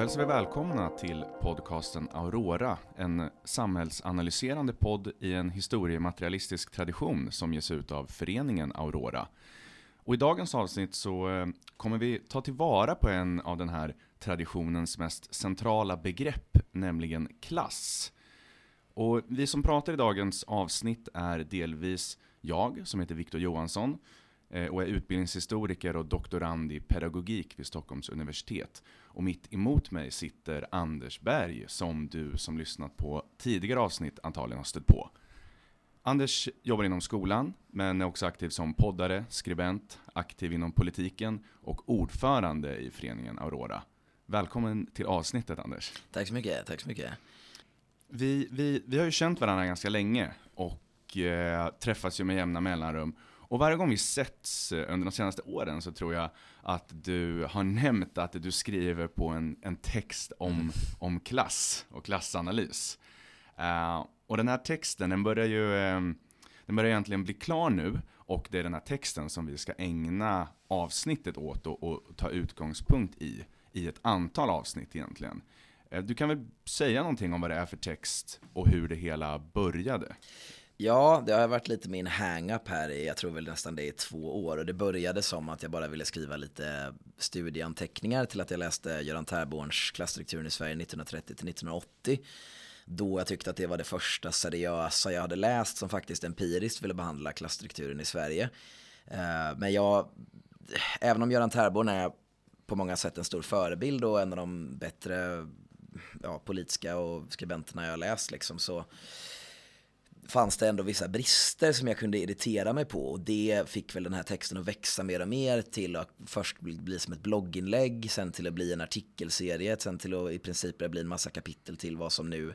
Då hälsar vi välkomna till podcasten Aurora, en samhällsanalyserande podd i en historiematerialistisk tradition som ges ut av föreningen Aurora. Och i dagens avsnitt så eh, kommer vi ta tillvara på en av den här traditionens mest centrala begrepp, nämligen klass. Och vi som pratar i dagens avsnitt är delvis jag, som heter Viktor Johansson, och är utbildningshistoriker och doktorand i pedagogik vid Stockholms universitet. Och mitt emot mig sitter Anders Berg, som du som lyssnat på tidigare avsnitt antagligen har stött på. Anders jobbar inom skolan, men är också aktiv som poddare, skribent, aktiv inom politiken och ordförande i föreningen Aurora. Välkommen till avsnittet Anders. Tack så mycket, tack så mycket. Vi, vi, vi har ju känt varandra ganska länge och eh, träffats ju med jämna mellanrum. Och varje gång vi setts eh, under de senaste åren så tror jag att du har nämnt att du skriver på en, en text om, om klass och klassanalys. Uh, och den här texten, den börjar ju um, den börjar egentligen bli klar nu och det är den här texten som vi ska ägna avsnittet åt och, och ta utgångspunkt i, i ett antal avsnitt egentligen. Eh, du kan väl säga någonting om vad det är för text och hur det hela började? Ja, det har varit lite min hang-up här i, jag tror väl nästan det i två år. Och det började som att jag bara ville skriva lite studieanteckningar till att jag läste Göran Tärborns Klassstrukturen i Sverige 1930 till 1980. Då jag tyckte att det var det första seriösa jag hade läst som faktiskt empiriskt ville behandla klassstrukturen i Sverige. Eh, men jag, även om Göran Tärborn är på många sätt en stor förebild och en av de bättre ja, politiska och skribenterna jag har läst liksom, så fanns det ändå vissa brister som jag kunde irritera mig på och det fick väl den här texten att växa mer och mer till att först bli som ett blogginlägg, sen till att bli en artikelserie, sen till att i princip bli en massa kapitel till vad som nu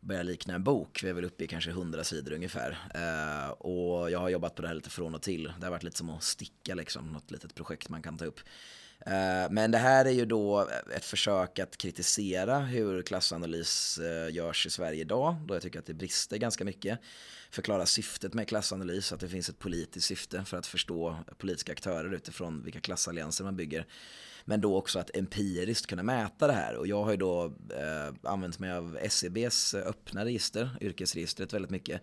börjar likna en bok. Vi är väl uppe i kanske hundra sidor ungefär. Uh, och jag har jobbat på det här lite från och till. Det har varit lite som att sticka liksom, något litet projekt man kan ta upp. Eh, men det här är ju då ett försök att kritisera hur klassanalys eh, görs i Sverige idag, då jag tycker att det brister ganska mycket. Förklara syftet med klassanalys, att det finns ett politiskt syfte för att förstå politiska aktörer utifrån vilka klassallianser man bygger. Men då också att empiriskt kunna mäta det här. Och jag har ju då eh, använt mig av SCBs öppna register, yrkesregistret väldigt mycket.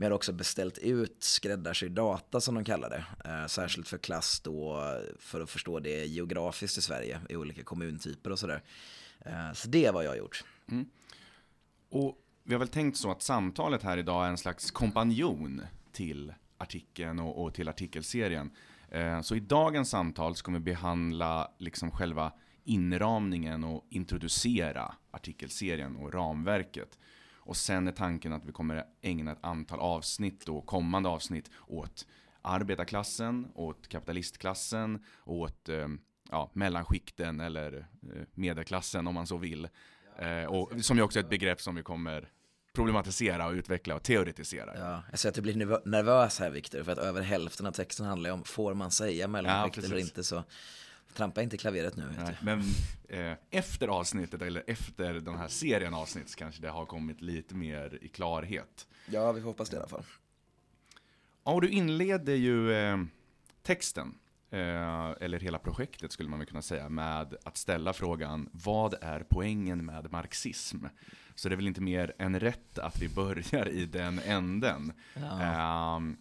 Men jag har också beställt ut skräddarsydd data som de kallar det. Eh, särskilt för klass då för att förstå det geografiskt i Sverige i olika kommuntyper och sådär. Eh, så det är vad jag har gjort. Mm. Och vi har väl tänkt så att samtalet här idag är en slags kompanjon till artikeln och, och till artikelserien. Eh, så i dagens samtal ska vi behandla liksom själva inramningen och introducera artikelserien och ramverket. Och sen är tanken att vi kommer ägna ett antal avsnitt och kommande avsnitt åt arbetarklassen, åt kapitalistklassen, åt eh, ja, mellanskikten eller eh, medelklassen om man så vill. Och som ju också är ett begrepp som vi kommer problematisera och utveckla och teoretisera. Ja, jag ser att du blir nervös här Viktor, för att över hälften av texten handlar om får man säga mellanskikt ja, eller inte så trampa inte klaveret nu. Nej, men eh, efter avsnittet, eller efter den här serien avsnitt, kanske det har kommit lite mer i klarhet. Ja, vi får hoppas det i alla fall. Ja, och du inleder ju eh, texten, eh, eller hela projektet skulle man väl kunna säga, med att ställa frågan vad är poängen med marxism? Så det är väl inte mer än rätt att vi börjar i den änden. Ja. Um,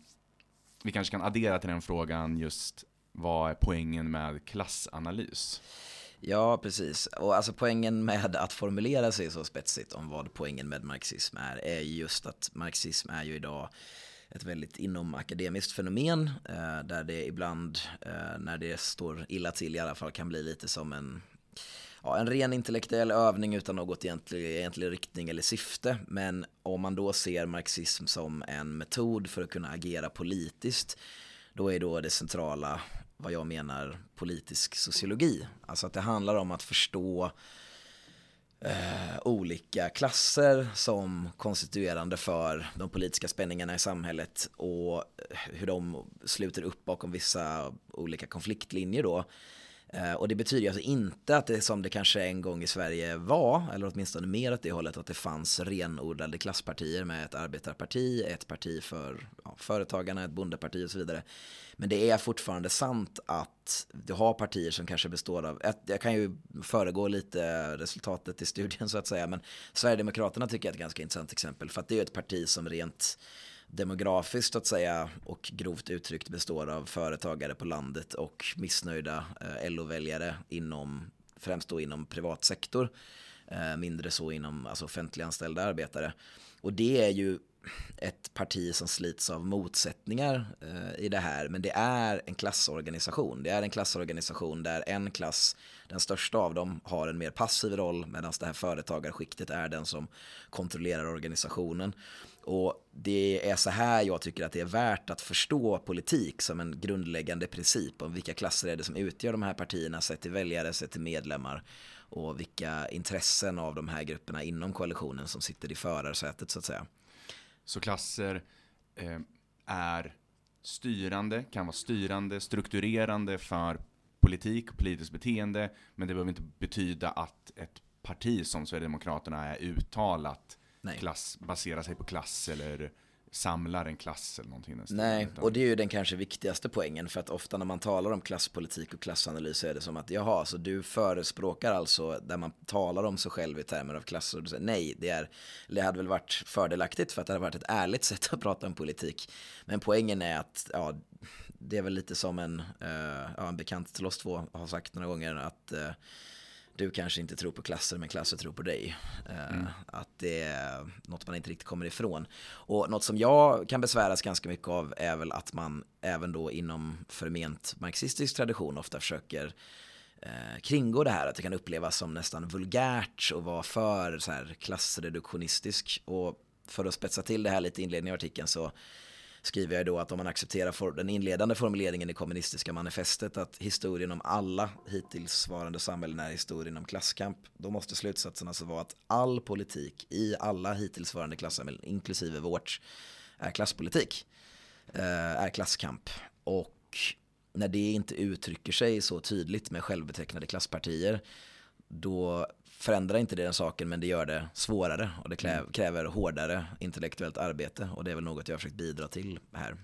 vi kanske kan addera till den frågan just vad är poängen med klassanalys? Ja, precis. Och alltså poängen med att formulera sig så spetsigt om vad poängen med marxism är, är just att marxism är ju idag ett väldigt inomakademiskt fenomen eh, där det ibland, eh, när det står illa till i alla fall, kan bli lite som en ja, en ren intellektuell övning utan något egentlig, egentlig riktning eller syfte. Men om man då ser marxism som en metod för att kunna agera politiskt, då är då det centrala vad jag menar politisk sociologi. Alltså att det handlar om att förstå eh, olika klasser som konstituerande för de politiska spänningarna i samhället och hur de sluter upp bakom vissa olika konfliktlinjer då Eh, och det betyder alltså inte att det som det kanske en gång i Sverige var, eller åtminstone mer åt det hållet, att det fanns renodlade klasspartier med ett arbetarparti, ett parti för ja, företagarna, ett bondeparti och så vidare. Men det är fortfarande sant att du har partier som kanske består av, jag kan ju föregå lite resultatet i studien så att säga, men Sverigedemokraterna tycker jag är ett ganska intressant exempel, för att det är ett parti som rent demografiskt så att säga och grovt uttryckt består av företagare på landet och missnöjda eh, LO-väljare inom, främst då inom privat sektor, eh, mindre så inom alltså offentliganställda arbetare. Och det är ju ett parti som slits av motsättningar eh, i det här, men det är en klassorganisation. Det är en klassorganisation där en klass, den största av dem, har en mer passiv roll medan det här företagarskiktet är den som kontrollerar organisationen. Och det är så här jag tycker att det är värt att förstå politik som en grundläggande princip om vilka klasser är det som utgör de här partierna sett till väljare, sett till medlemmar och vilka intressen av de här grupperna inom koalitionen som sitter i förarsätet så att säga. Så klasser eh, är styrande, kan vara styrande, strukturerande för politik och politiskt beteende, men det behöver inte betyda att ett parti som Sverigedemokraterna är uttalat Nej. klass, baserar sig på klass eller samlar en klass eller någonting. Nej, och det är ju den kanske viktigaste poängen för att ofta när man talar om klasspolitik och klassanalys så är det som att jaha, så du förespråkar alltså där man talar om sig själv i termer av klasser och du säger nej, det, är, det hade väl varit fördelaktigt för att det hade varit ett ärligt sätt att prata om politik. Men poängen är att ja, det är väl lite som en, uh, ja, en bekant till oss två har sagt några gånger att uh, du kanske inte tror på klasser men klasser tror på dig. Eh, mm. Att det är något man inte riktigt kommer ifrån. Och något som jag kan besväras ganska mycket av är väl att man även då inom förment marxistisk tradition ofta försöker eh, kringgå det här. Att det kan upplevas som nästan vulgärt och vara för så här, klassreduktionistisk. Och för att spetsa till det här lite i inledningen av artikeln så skriver jag då att om man accepterar den inledande formuleringen i kommunistiska manifestet att historien om alla hittillsvarande samhällen är historien om klasskamp, då måste slutsatsen alltså vara att all politik i alla hittillsvarande klassamhällen, inklusive vårt, är klasspolitik, eh, är klasskamp. Och när det inte uttrycker sig så tydligt med självbetecknade klasspartier, då förändrar inte det den saken men det gör det svårare och det mm. kräver hårdare intellektuellt arbete och det är väl något jag har försökt bidra till här.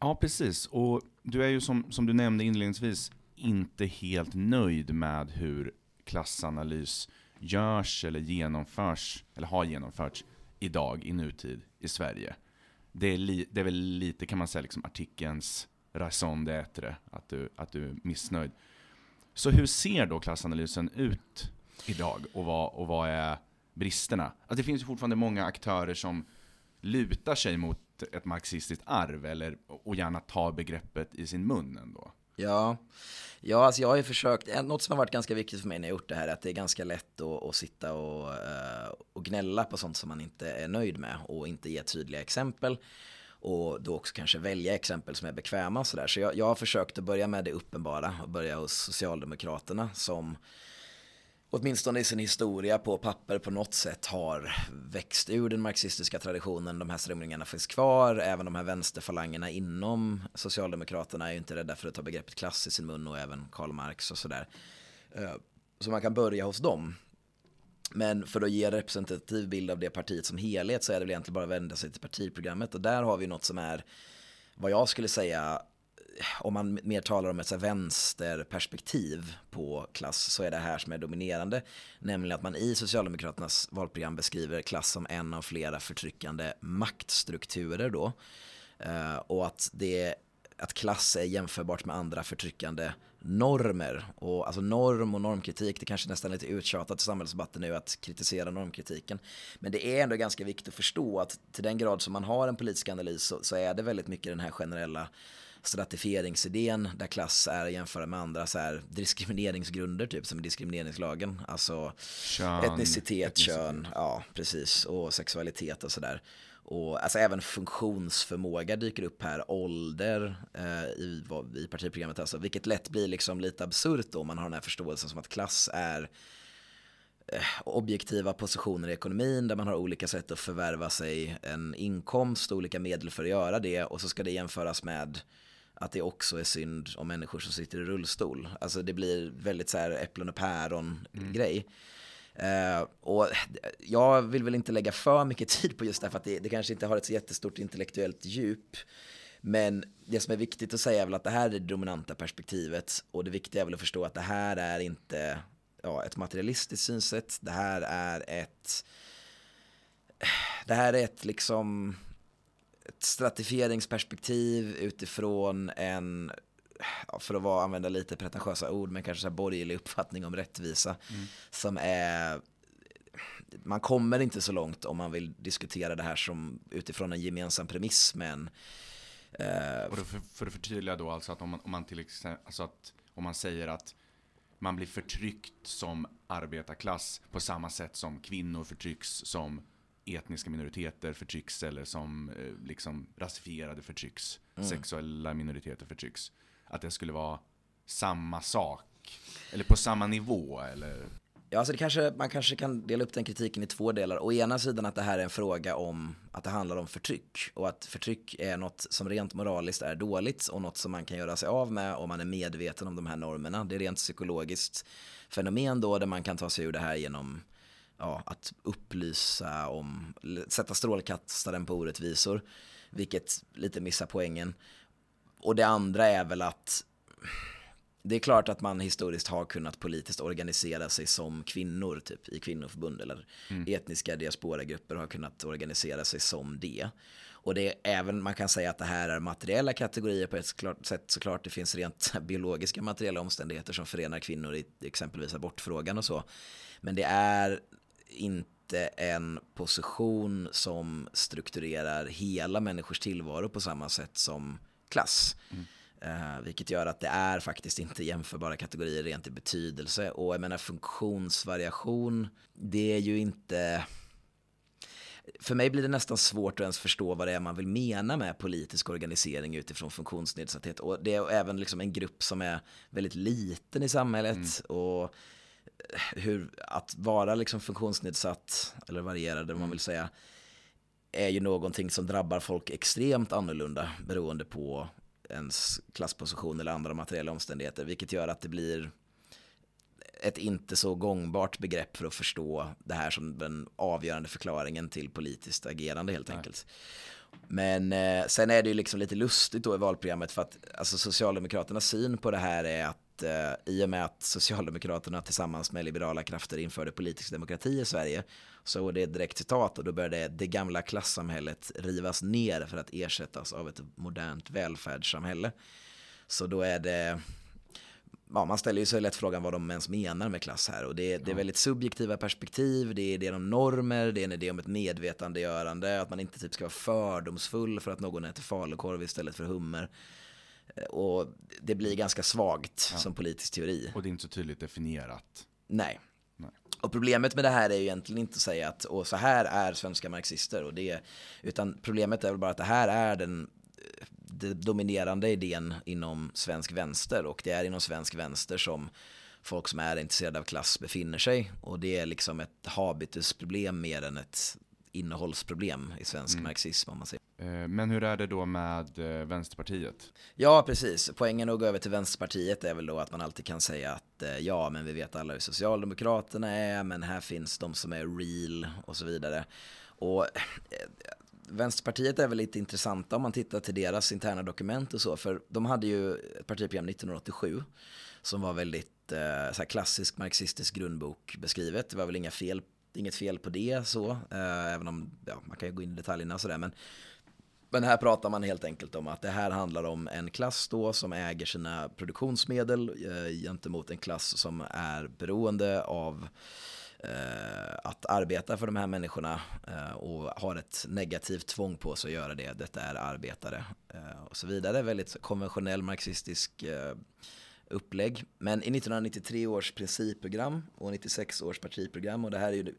Ja, precis. Och du är ju som, som du nämnde inledningsvis inte helt nöjd med hur klassanalys görs eller genomförs, eller har genomförts idag i nutid i Sverige. Det är, li, det är väl lite kan man säga liksom artikelns raison d'être, att du, att du är missnöjd. Så hur ser då klassanalysen ut idag och vad, och vad är bristerna? Alltså det finns ju fortfarande många aktörer som lutar sig mot ett marxistiskt arv eller, och gärna tar begreppet i sin mun ändå. Ja, ja alltså jag har ju försökt, något som har varit ganska viktigt för mig när jag gjort det här är att det är ganska lätt att, att sitta och, eh, och gnälla på sånt som man inte är nöjd med och inte ge tydliga exempel och då också kanske välja exempel som är bekväma och sådär. Så jag, jag har försökt att börja med det uppenbara och börja hos Socialdemokraterna som åtminstone i sin historia på papper på något sätt har växt ur den marxistiska traditionen. De här strömningarna finns kvar, även de här vänsterfalangerna inom Socialdemokraterna är ju inte rädda för att ta begreppet klass i sin mun och även Karl Marx och sådär. Eh, så man kan börja hos dem. Men för att ge en representativ bild av det partiet som helhet så är det väl egentligen bara att vända sig till partiprogrammet och där har vi något som är vad jag skulle säga om man mer talar om ett så vänsterperspektiv på klass så är det här som är dominerande. Nämligen att man i Socialdemokraternas valprogram beskriver klass som en av flera förtryckande maktstrukturer då. Eh, och att, det, att klass är jämförbart med andra förtryckande normer. Och alltså norm och normkritik, det kanske nästan är lite uttjatat i samhällsdebatten nu att kritisera normkritiken. Men det är ändå ganska viktigt att förstå att till den grad som man har en politisk analys så, så är det väldigt mycket den här generella stratifieringsidén där klass är jämföra med andra så här diskrimineringsgrunder typ som diskrimineringslagen. Alltså kön, etnicitet, etnicitet, kön, ja precis och sexualitet och sådär. Och alltså även funktionsförmåga dyker upp här, ålder eh, i, i partiprogrammet alltså, vilket lätt blir liksom lite absurt om man har den här förståelsen som att klass är eh, objektiva positioner i ekonomin där man har olika sätt att förvärva sig en inkomst, och olika medel för att göra det och så ska det jämföras med att det också är synd om människor som sitter i rullstol. Alltså det blir väldigt så här äpplen och päron grej. Mm. Uh, och jag vill väl inte lägga för mycket tid på just det, här för att det, det kanske inte har ett så jättestort intellektuellt djup. Men det som är viktigt att säga är väl att det här är det dominanta perspektivet och det viktiga är väl att förstå att det här är inte ja, ett materialistiskt synsätt. Det här är ett det här är ett liksom ett stratifieringsperspektiv utifrån en, för att vara, använda lite pretentiösa ord, men kanske så här borgerlig uppfattning om rättvisa. Mm. Som är, man kommer inte så långt om man vill diskutera det här som utifrån en gemensam premiss, men Uh, och för, för att förtydliga då alltså att om man, om man till exempel, alltså att om man säger att man blir förtryckt som arbetarklass på samma sätt som kvinnor förtrycks som etniska minoriteter förtrycks eller som eh, liksom rasifierade förtrycks, mm. sexuella minoriteter förtrycks. Att det skulle vara samma sak, eller på samma nivå eller? Ja, alltså det kanske, man kanske kan dela upp den kritiken i två delar. Å ena sidan att det här är en fråga om att det handlar om förtryck och att förtryck är något som rent moraliskt är dåligt och något som man kan göra sig av med om man är medveten om de här normerna. Det är rent psykologiskt fenomen då där man kan ta sig ur det här genom ja, att upplysa om, sätta strålkastaren på orättvisor, vilket lite missar poängen. Och det andra är väl att det är klart att man historiskt har kunnat politiskt organisera sig som kvinnor, typ i kvinnoförbund eller mm. etniska diasporagrupper har kunnat organisera sig som det. Och det är även, man kan säga att det här är materiella kategorier på ett sätt såklart. Det finns rent biologiska materiella omständigheter som förenar kvinnor i exempelvis abortfrågan och så. Men det är inte en position som strukturerar hela människors tillvaro på samma sätt som klass. Mm. Uh, vilket gör att det är faktiskt inte jämförbara kategorier rent i betydelse. Och jag menar funktionsvariation, det är ju inte... För mig blir det nästan svårt att ens förstå vad det är man vill mena med politisk organisering utifrån funktionsnedsatthet. Och det är även liksom en grupp som är väldigt liten i samhället. Mm. Och hur, att vara liksom funktionsnedsatt, eller varierad om man vill säga, är ju någonting som drabbar folk extremt annorlunda beroende på ens klassposition eller andra materiella omständigheter, vilket gör att det blir ett inte så gångbart begrepp för att förstå det här som den avgörande förklaringen till politiskt agerande helt enkelt. Men eh, sen är det ju liksom lite lustigt då i valprogrammet för att alltså, Socialdemokraternas syn på det här är att att eh, i och med att Socialdemokraterna tillsammans med liberala krafter införde politisk demokrati i Sverige så är det ett direkt citat och då började det gamla klassamhället rivas ner för att ersättas av ett modernt välfärdssamhälle. Så då är det ja, man ställer ju sig lätt frågan vad de ens menar med klass här. Och det, det är väldigt subjektiva perspektiv, det är idén om normer, det är en idé om ett medvetandegörande, att man inte typ ska vara fördomsfull för att någon äter falukorv istället för hummer. Och det blir ganska svagt ja. som politisk teori. Och det är inte så tydligt definierat. Nej. Nej. Och problemet med det här är ju egentligen inte att säga att och så här är svenska marxister. Och det, utan problemet är väl bara att det här är den, den dominerande idén inom svensk vänster. Och det är inom svensk vänster som folk som är intresserade av klass befinner sig. Och det är liksom ett habitusproblem mer än ett innehållsproblem i svensk mm. marxism om man säger. Eh, men hur är det då med eh, Vänsterpartiet? Ja, precis. Poängen att gå över till Vänsterpartiet är väl då att man alltid kan säga att eh, ja, men vi vet alla hur Socialdemokraterna är, men här finns de som är real och så vidare. Och Vänsterpartiet är väl lite intressanta om man tittar till deras interna dokument och så, för de hade ju ett partiprogram 1987 som var väldigt så klassisk marxistisk grundbok beskrivet. Det var väl inga fel inget fel på det så, eh, även om ja, man kan ju gå in i detaljerna och sådär. Men, men här pratar man helt enkelt om att det här handlar om en klass då som äger sina produktionsmedel eh, gentemot en klass som är beroende av eh, att arbeta för de här människorna eh, och har ett negativt tvång på sig att göra det. Detta är arbetare eh, och så vidare. Väldigt konventionell marxistisk eh, upplägg. Men i 1993 års principprogram och 96 års partiprogram och det här är ju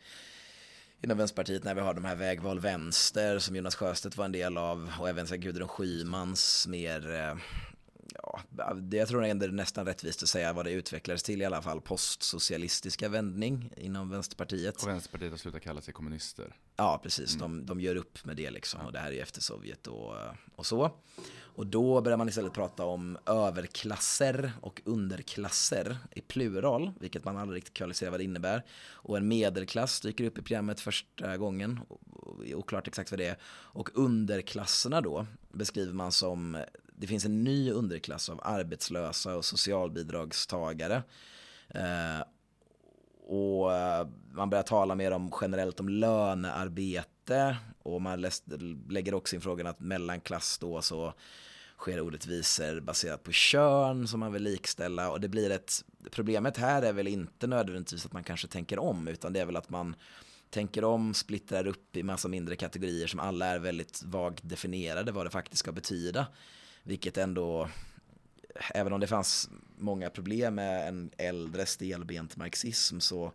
inom Vänsterpartiet när vi har de här vägval vänster som Jonas Sjöstedt var en del av och även så Gudrun Schymans mer eh, ja, det, jag tror ändå det är nästan rättvist att säga vad det utvecklades till i alla fall. Postsocialistiska vändning inom Vänsterpartiet. Och Vänsterpartiet har slutat kalla sig kommunister. Ja, precis. Mm. De, de gör upp med det liksom. Och det här är efter Sovjet och, och så. Och då börjar man istället prata om överklasser och underklasser i plural, vilket man aldrig riktigt kvalificerar vad det innebär. Och en medelklass dyker upp i programmet första gången, oklart exakt vad det är. Och underklasserna då beskriver man som, det finns en ny underklass av arbetslösa och socialbidragstagare. Eh, och eh, man börjar tala mer om generellt om lönearbete och man lägger också in frågan att mellanklass då så sker orättvisor baserat på kön som man vill likställa och det blir ett problemet här är väl inte nödvändigtvis att man kanske tänker om utan det är väl att man tänker om, splittrar upp i massa mindre kategorier som alla är väldigt vagt definierade vad det faktiskt ska betyda. Vilket ändå, även om det fanns många problem med en äldre stelbent marxism så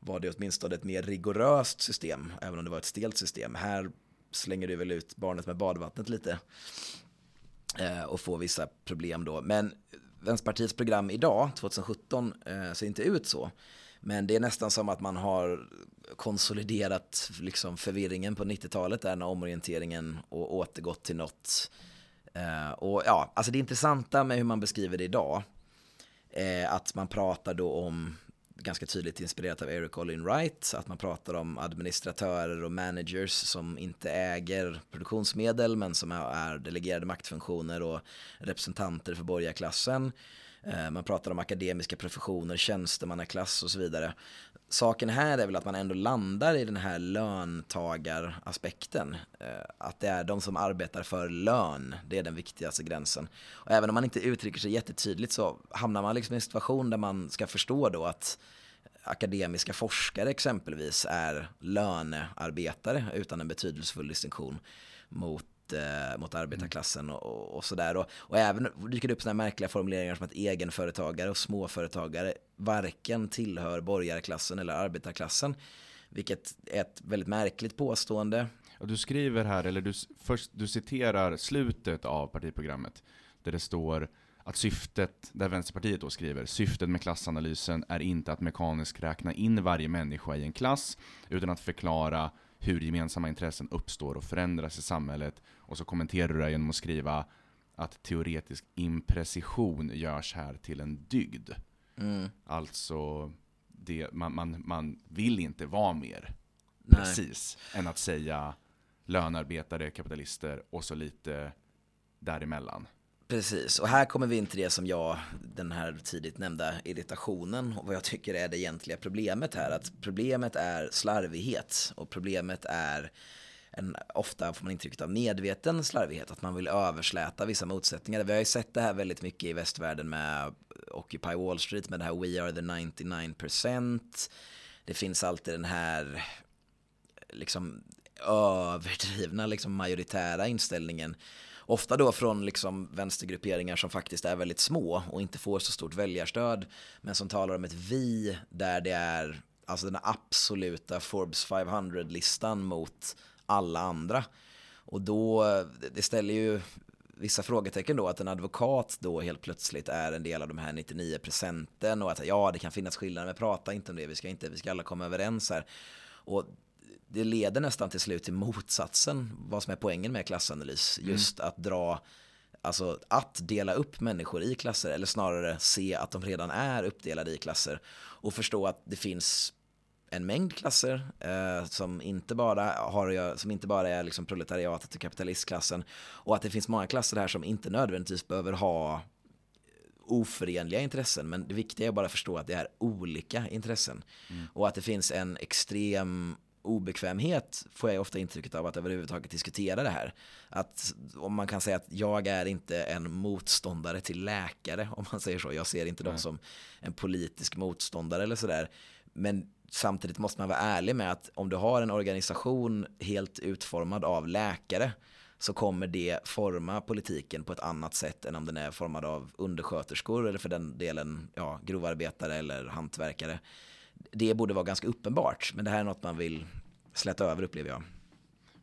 var det åtminstone ett mer rigoröst system, även om det var ett stelt system. Här slänger du väl ut barnet med badvattnet lite eh, och får vissa problem då. Men Vänsterpartiets program idag, 2017, eh, ser inte ut så. Men det är nästan som att man har konsoliderat liksom förvirringen på 90-talet, den omorienteringen och återgått till något. Eh, och ja, alltså det intressanta med hur man beskriver det idag, är att man pratar då om ganska tydligt inspirerat av Eric Olin Wright, att man pratar om administratörer och managers som inte äger produktionsmedel men som är delegerade maktfunktioner och representanter för borgarklassen. Eh, man pratar om akademiska professioner, tjänstemannaklass och så vidare. Saken här är väl att man ändå landar i den här löntagaraspekten. Eh, att det är de som arbetar för lön, det är den viktigaste gränsen. Och även om man inte uttrycker sig jättetydligt så hamnar man liksom i en situation där man ska förstå då att akademiska forskare exempelvis är lönearbetare utan en betydelsefull distinktion mot eh, mot arbetarklassen och, och sådär. Och, och även dyker det upp sådana märkliga formuleringar som att egenföretagare och småföretagare varken tillhör borgarklassen eller arbetarklassen. Vilket är ett väldigt märkligt påstående. Och du skriver här, eller du, först, du citerar slutet av partiprogrammet, där det står att syftet, där Vänsterpartiet då skriver, syftet med klassanalysen är inte att mekaniskt räkna in varje människa i en klass, utan att förklara hur gemensamma intressen uppstår och förändras i samhället. Och så kommenterar du det genom att skriva att teoretisk imprecision görs här till en dygd. Mm. Alltså, det, man, man, man vill inte vara mer Nej. precis än att säga lönarbetare, kapitalister och så lite däremellan. Precis, och här kommer vi in till det som jag, den här tidigt nämnda irritationen och vad jag tycker är det egentliga problemet här. Att problemet är slarvighet och problemet är en, ofta får man intrycket av medveten slarvighet, att man vill översläta vissa motsättningar. Vi har ju sett det här väldigt mycket i västvärlden med Occupy Wall Street, med det här We are the 99%. Det finns alltid den här liksom överdrivna, liksom majoritära inställningen Ofta då från liksom vänstergrupperingar som faktiskt är väldigt små och inte får så stort väljarstöd. Men som talar om ett vi där det är alltså den absoluta Forbes 500-listan mot alla andra. Och då, det ställer ju vissa frågetecken då att en advokat då helt plötsligt är en del av de här 99 procenten och att ja, det kan finnas skillnader, men prata inte om det, vi ska, inte, vi ska alla komma överens här. Och det leder nästan till slut till motsatsen, vad som är poängen med klassanalys. Mm. Just att dra, alltså att dela upp människor i klasser, eller snarare se att de redan är uppdelade i klasser. Och förstå att det finns en mängd klasser eh, som, inte bara har, som inte bara är liksom proletariatet och kapitalistklassen. Och att det finns många klasser här som inte nödvändigtvis behöver ha oförenliga intressen. Men det viktiga är bara att förstå att det är olika intressen. Mm. Och att det finns en extrem obekvämhet får jag ofta intrycket av att överhuvudtaget diskutera det här. Att om man kan säga att jag är inte en motståndare till läkare, om man säger så. Jag ser inte dem som en politisk motståndare eller sådär. Men samtidigt måste man vara ärlig med att om du har en organisation helt utformad av läkare så kommer det forma politiken på ett annat sätt än om den är formad av undersköterskor eller för den delen ja, grovarbetare eller hantverkare det borde vara ganska uppenbart. Men det här är något man vill släta över upplever jag.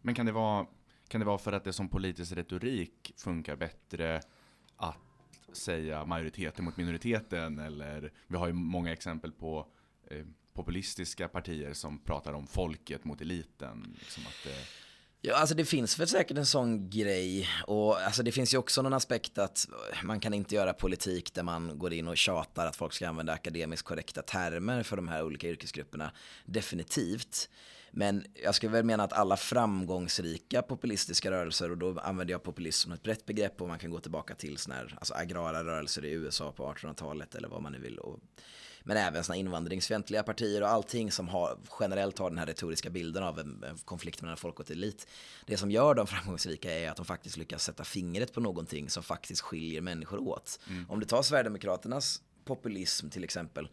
Men kan det vara, kan det vara för att det som politisk retorik funkar bättre att säga majoriteten mot minoriteten eller vi har ju många exempel på eh, populistiska partier som pratar om folket mot eliten. Liksom att, eh, Ja, alltså det finns väl säkert en sån grej och alltså det finns ju också någon aspekt att man kan inte göra politik där man går in och tjatar att folk ska använda akademiskt korrekta termer för de här olika yrkesgrupperna. Definitivt. Men jag skulle väl mena att alla framgångsrika populistiska rörelser, och då använder jag populism som ett brett begrepp och man kan gå tillbaka till sådana här, alltså agrara rörelser i USA på 1800-talet eller vad man nu vill. Och, men även sådana invandringsfientliga partier och allting som har, generellt har den här retoriska bilden av en, en konflikt mellan folk och elit. Det som gör dem framgångsrika är att de faktiskt lyckas sätta fingret på någonting som faktiskt skiljer människor åt. Mm. Om du tar Sverigedemokraternas populism till exempel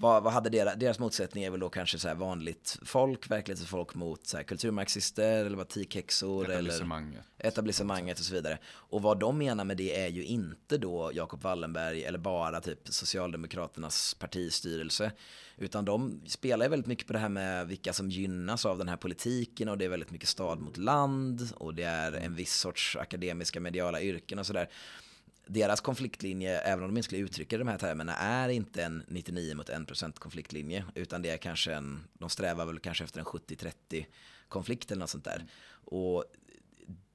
vad, vad hade deras, deras motsättning är väl då kanske så vanligt folk, verklighetsfolk mot så här kulturmarxister eller vad tikhäxor etablissemanget. eller etablissemanget och så vidare. Och vad de menar med det är ju inte då Jakob Wallenberg eller bara typ Socialdemokraternas partistyrelse. Utan de spelar väldigt mycket på det här med vilka som gynnas av den här politiken och det är väldigt mycket stad mot land och det är en viss sorts akademiska mediala yrken och sådär deras konfliktlinje, även om de inte skulle uttrycka de här termerna, är inte en 99 mot 1% konfliktlinje, utan det är kanske en, de strävar väl kanske efter en 70-30 konflikt eller något sånt där. Och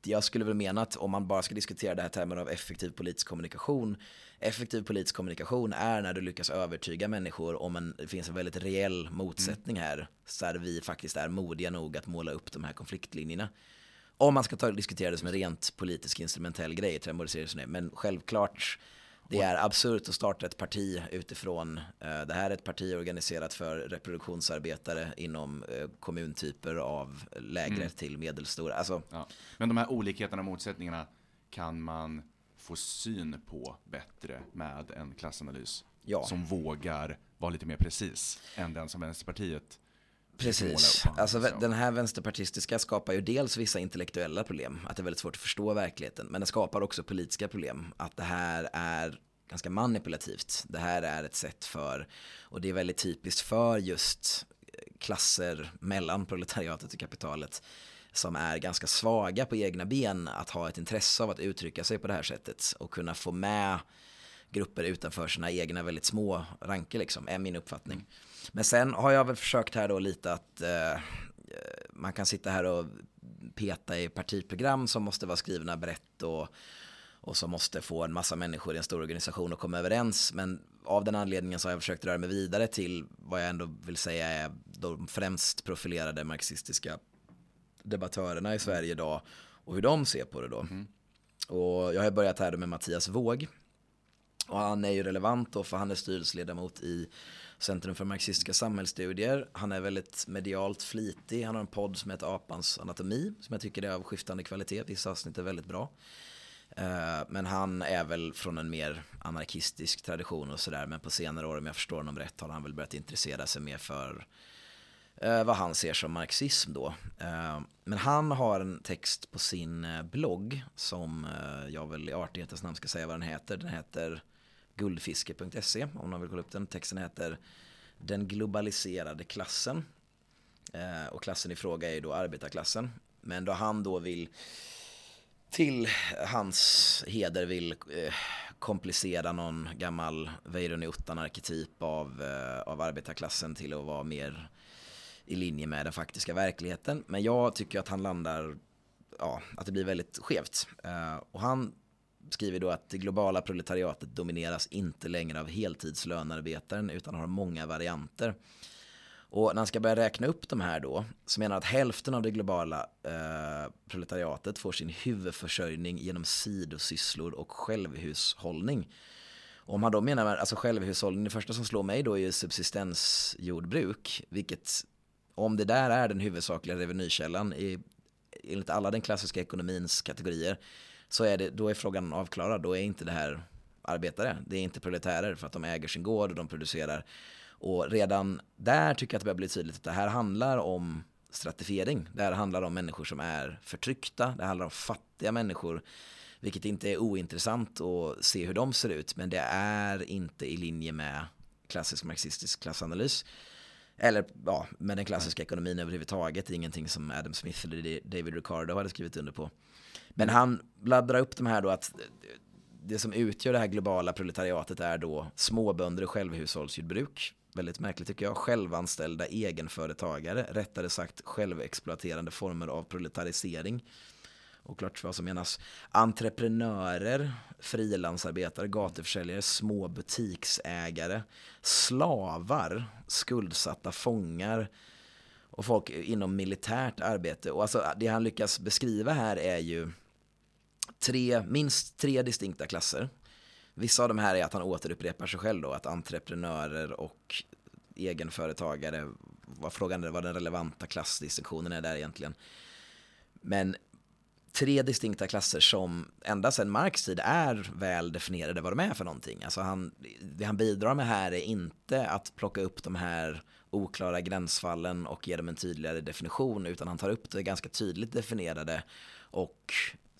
jag skulle väl mena att om man bara ska diskutera det här termer av effektiv politisk kommunikation, effektiv politisk kommunikation är när du lyckas övertyga människor om en, det finns en väldigt reell motsättning här, så där vi faktiskt är modiga nog att måla upp de här konfliktlinjerna. Om man ska ta, diskutera det som en rent politisk instrumentell grej, men självklart det är absurt att starta ett parti utifrån, eh, det här är ett parti organiserat för reproduktionsarbetare inom eh, kommuntyper av lägre mm. till medelstora. Alltså, ja. Men de här olikheterna och motsättningarna kan man få syn på bättre med en klassanalys ja. som vågar vara lite mer precis än den som Vänsterpartiet Precis. Alltså den här vänsterpartistiska skapar ju dels vissa intellektuella problem, att det är väldigt svårt att förstå verkligheten, men den skapar också politiska problem, att det här är ganska manipulativt. Det här är ett sätt för, och det är väldigt typiskt för just klasser mellan proletariatet och kapitalet som är ganska svaga på egna ben att ha ett intresse av att uttrycka sig på det här sättet och kunna få med grupper utanför sina egna väldigt små ranker liksom, är min uppfattning. Men sen har jag väl försökt här då lite att eh, man kan sitta här och peta i partiprogram som måste vara skrivna brett och, och som måste få en massa människor i en stor organisation att komma överens. Men av den anledningen så har jag försökt röra mig vidare till vad jag ändå vill säga är de främst profilerade marxistiska debattörerna i Sverige idag och hur de ser på det då. Mm. Och jag har börjat här med Mattias Våg. Och han är ju relevant då för han är styrelseledamot i Centrum för marxistiska samhällsstudier. Han är väldigt medialt flitig. Han har en podd som heter Apans anatomi som jag tycker är av skiftande kvalitet. Vissa avsnitt är väldigt bra. Eh, men han är väl från en mer anarkistisk tradition och sådär. Men på senare år, om jag förstår honom rätt, har han väl börjat intressera sig mer för eh, vad han ser som marxism då. Eh, men han har en text på sin blogg som jag väl i artighetens namn ska säga vad den heter. Den heter guldfiske.se om någon vill kolla upp den. Texten heter Den globaliserade klassen. Eh, och klassen i fråga är ju då arbetarklassen. Men då han då vill till hans heder vill eh, komplicera någon gammal Weiron arketyp av, eh, av arbetarklassen till att vara mer i linje med den faktiska verkligheten. Men jag tycker att han landar, ja, att det blir väldigt skevt. Eh, och han skriver då att det globala proletariatet domineras inte längre av heltidslönarbetaren utan har många varianter. Och när han ska börja räkna upp de här då, så menar han att hälften av det globala eh, proletariatet får sin huvudförsörjning genom sidosysslor och självhushållning. Om han då menar alltså självhushållning, det första som slår mig då är ju subsistensjordbruk, vilket om det där är den huvudsakliga revenykällan i, enligt alla den klassiska ekonomins kategorier så är det, då är frågan avklarad. Då är inte det här arbetare. Det är inte proletärer för att de äger sin gård och de producerar. Och redan där tycker jag att det börjar bli tydligt att det här handlar om stratifiering. Det här handlar om människor som är förtryckta. Det handlar om fattiga människor. Vilket inte är ointressant att se hur de ser ut. Men det är inte i linje med klassisk marxistisk klassanalys. Eller ja, med den klassiska ekonomin överhuvudtaget. Det är ingenting som Adam Smith eller David Ricardo hade skrivit under på. Men han bladdrar upp de här då att det som utgör det här globala proletariatet är då småbönder och självhushållsjordbruk. Väldigt märkligt tycker jag. Självanställda egenföretagare, rättare sagt självexploaterande former av proletarisering. Och klart vad som menas. Entreprenörer, frilansarbetare, gatuförsäljare, små butiksägare, slavar, skuldsatta fångar och folk inom militärt arbete. Och alltså det han lyckas beskriva här är ju tre, minst tre distinkta klasser. Vissa av de här är att han återupprepar sig själv då, att entreprenörer och egenföretagare, vad frågan är vad den relevanta klassdistinktionen är där egentligen. Men tre distinkta klasser som ända sedan Marx tid är väl definierade vad de är för någonting. Alltså han, det han bidrar med här är inte att plocka upp de här oklara gränsfallen och ge dem en tydligare definition utan han tar upp det ganska tydligt definierade och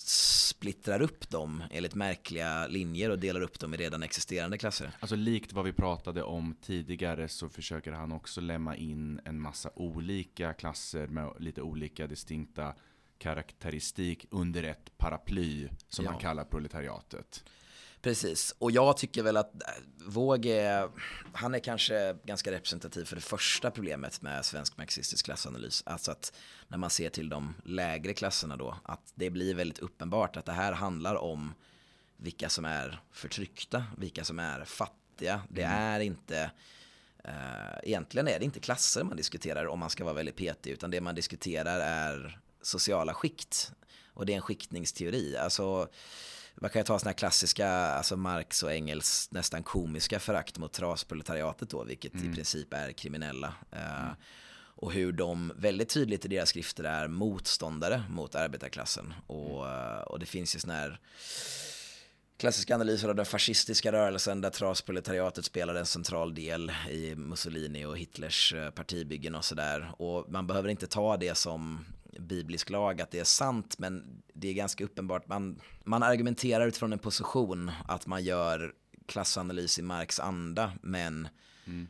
splittrar upp dem enligt märkliga linjer och delar upp dem i redan existerande klasser. Alltså likt vad vi pratade om tidigare så försöker han också lämna in en massa olika klasser med lite olika distinkta karaktäristik under ett paraply som ja. man kallar proletariatet. Precis, och jag tycker väl att Våg är, han är kanske ganska representativ för det första problemet med svensk marxistisk klassanalys. Alltså att när man ser till de lägre klasserna då, att det blir väldigt uppenbart att det här handlar om vilka som är förtryckta, vilka som är fattiga. Det mm. är inte, uh, egentligen är det inte klasser man diskuterar om man ska vara väldigt petig, utan det man diskuterar är sociala skikt. Och det är en skiktningsteori. Alltså, man kan ju ta sådana här klassiska, alltså Marx och Engels nästan komiska förakt mot trasproletariatet då, vilket mm. i princip är kriminella. Eh, mm. och hur de väldigt tydligt i deras skrifter är motståndare mot arbetarklassen. Och, mm. och det finns ju sådana här klassiska analyser av den fascistiska rörelsen där trasproletariatet spelade en central del i Mussolini och Hitlers eh, partibyggen och sådär. Och man behöver inte ta det som biblisk lag att det är sant, men det är ganska uppenbart. Man, man argumenterar utifrån en position att man gör klassanalys i Marx anda, men mm.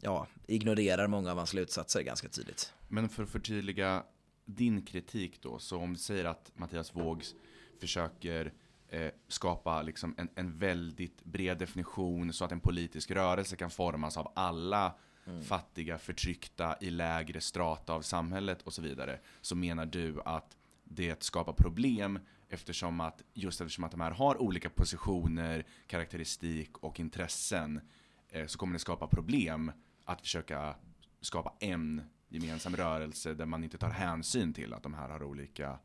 ja, ignorerar många av hans slutsatser ganska tydligt. Men för att förtydliga din kritik då, så om du säger att Mattias Vågs försöker eh, skapa liksom en, en väldigt bred definition så att en politisk rörelse kan formas av alla mm. fattiga, förtryckta i lägre strata av samhället och så vidare, så menar du att det skapar problem eftersom att, just eftersom att de här har olika positioner, karaktäristik och intressen, eh, så kommer det skapa problem att försöka skapa en gemensam rörelse där man inte tar hänsyn till att de här har olika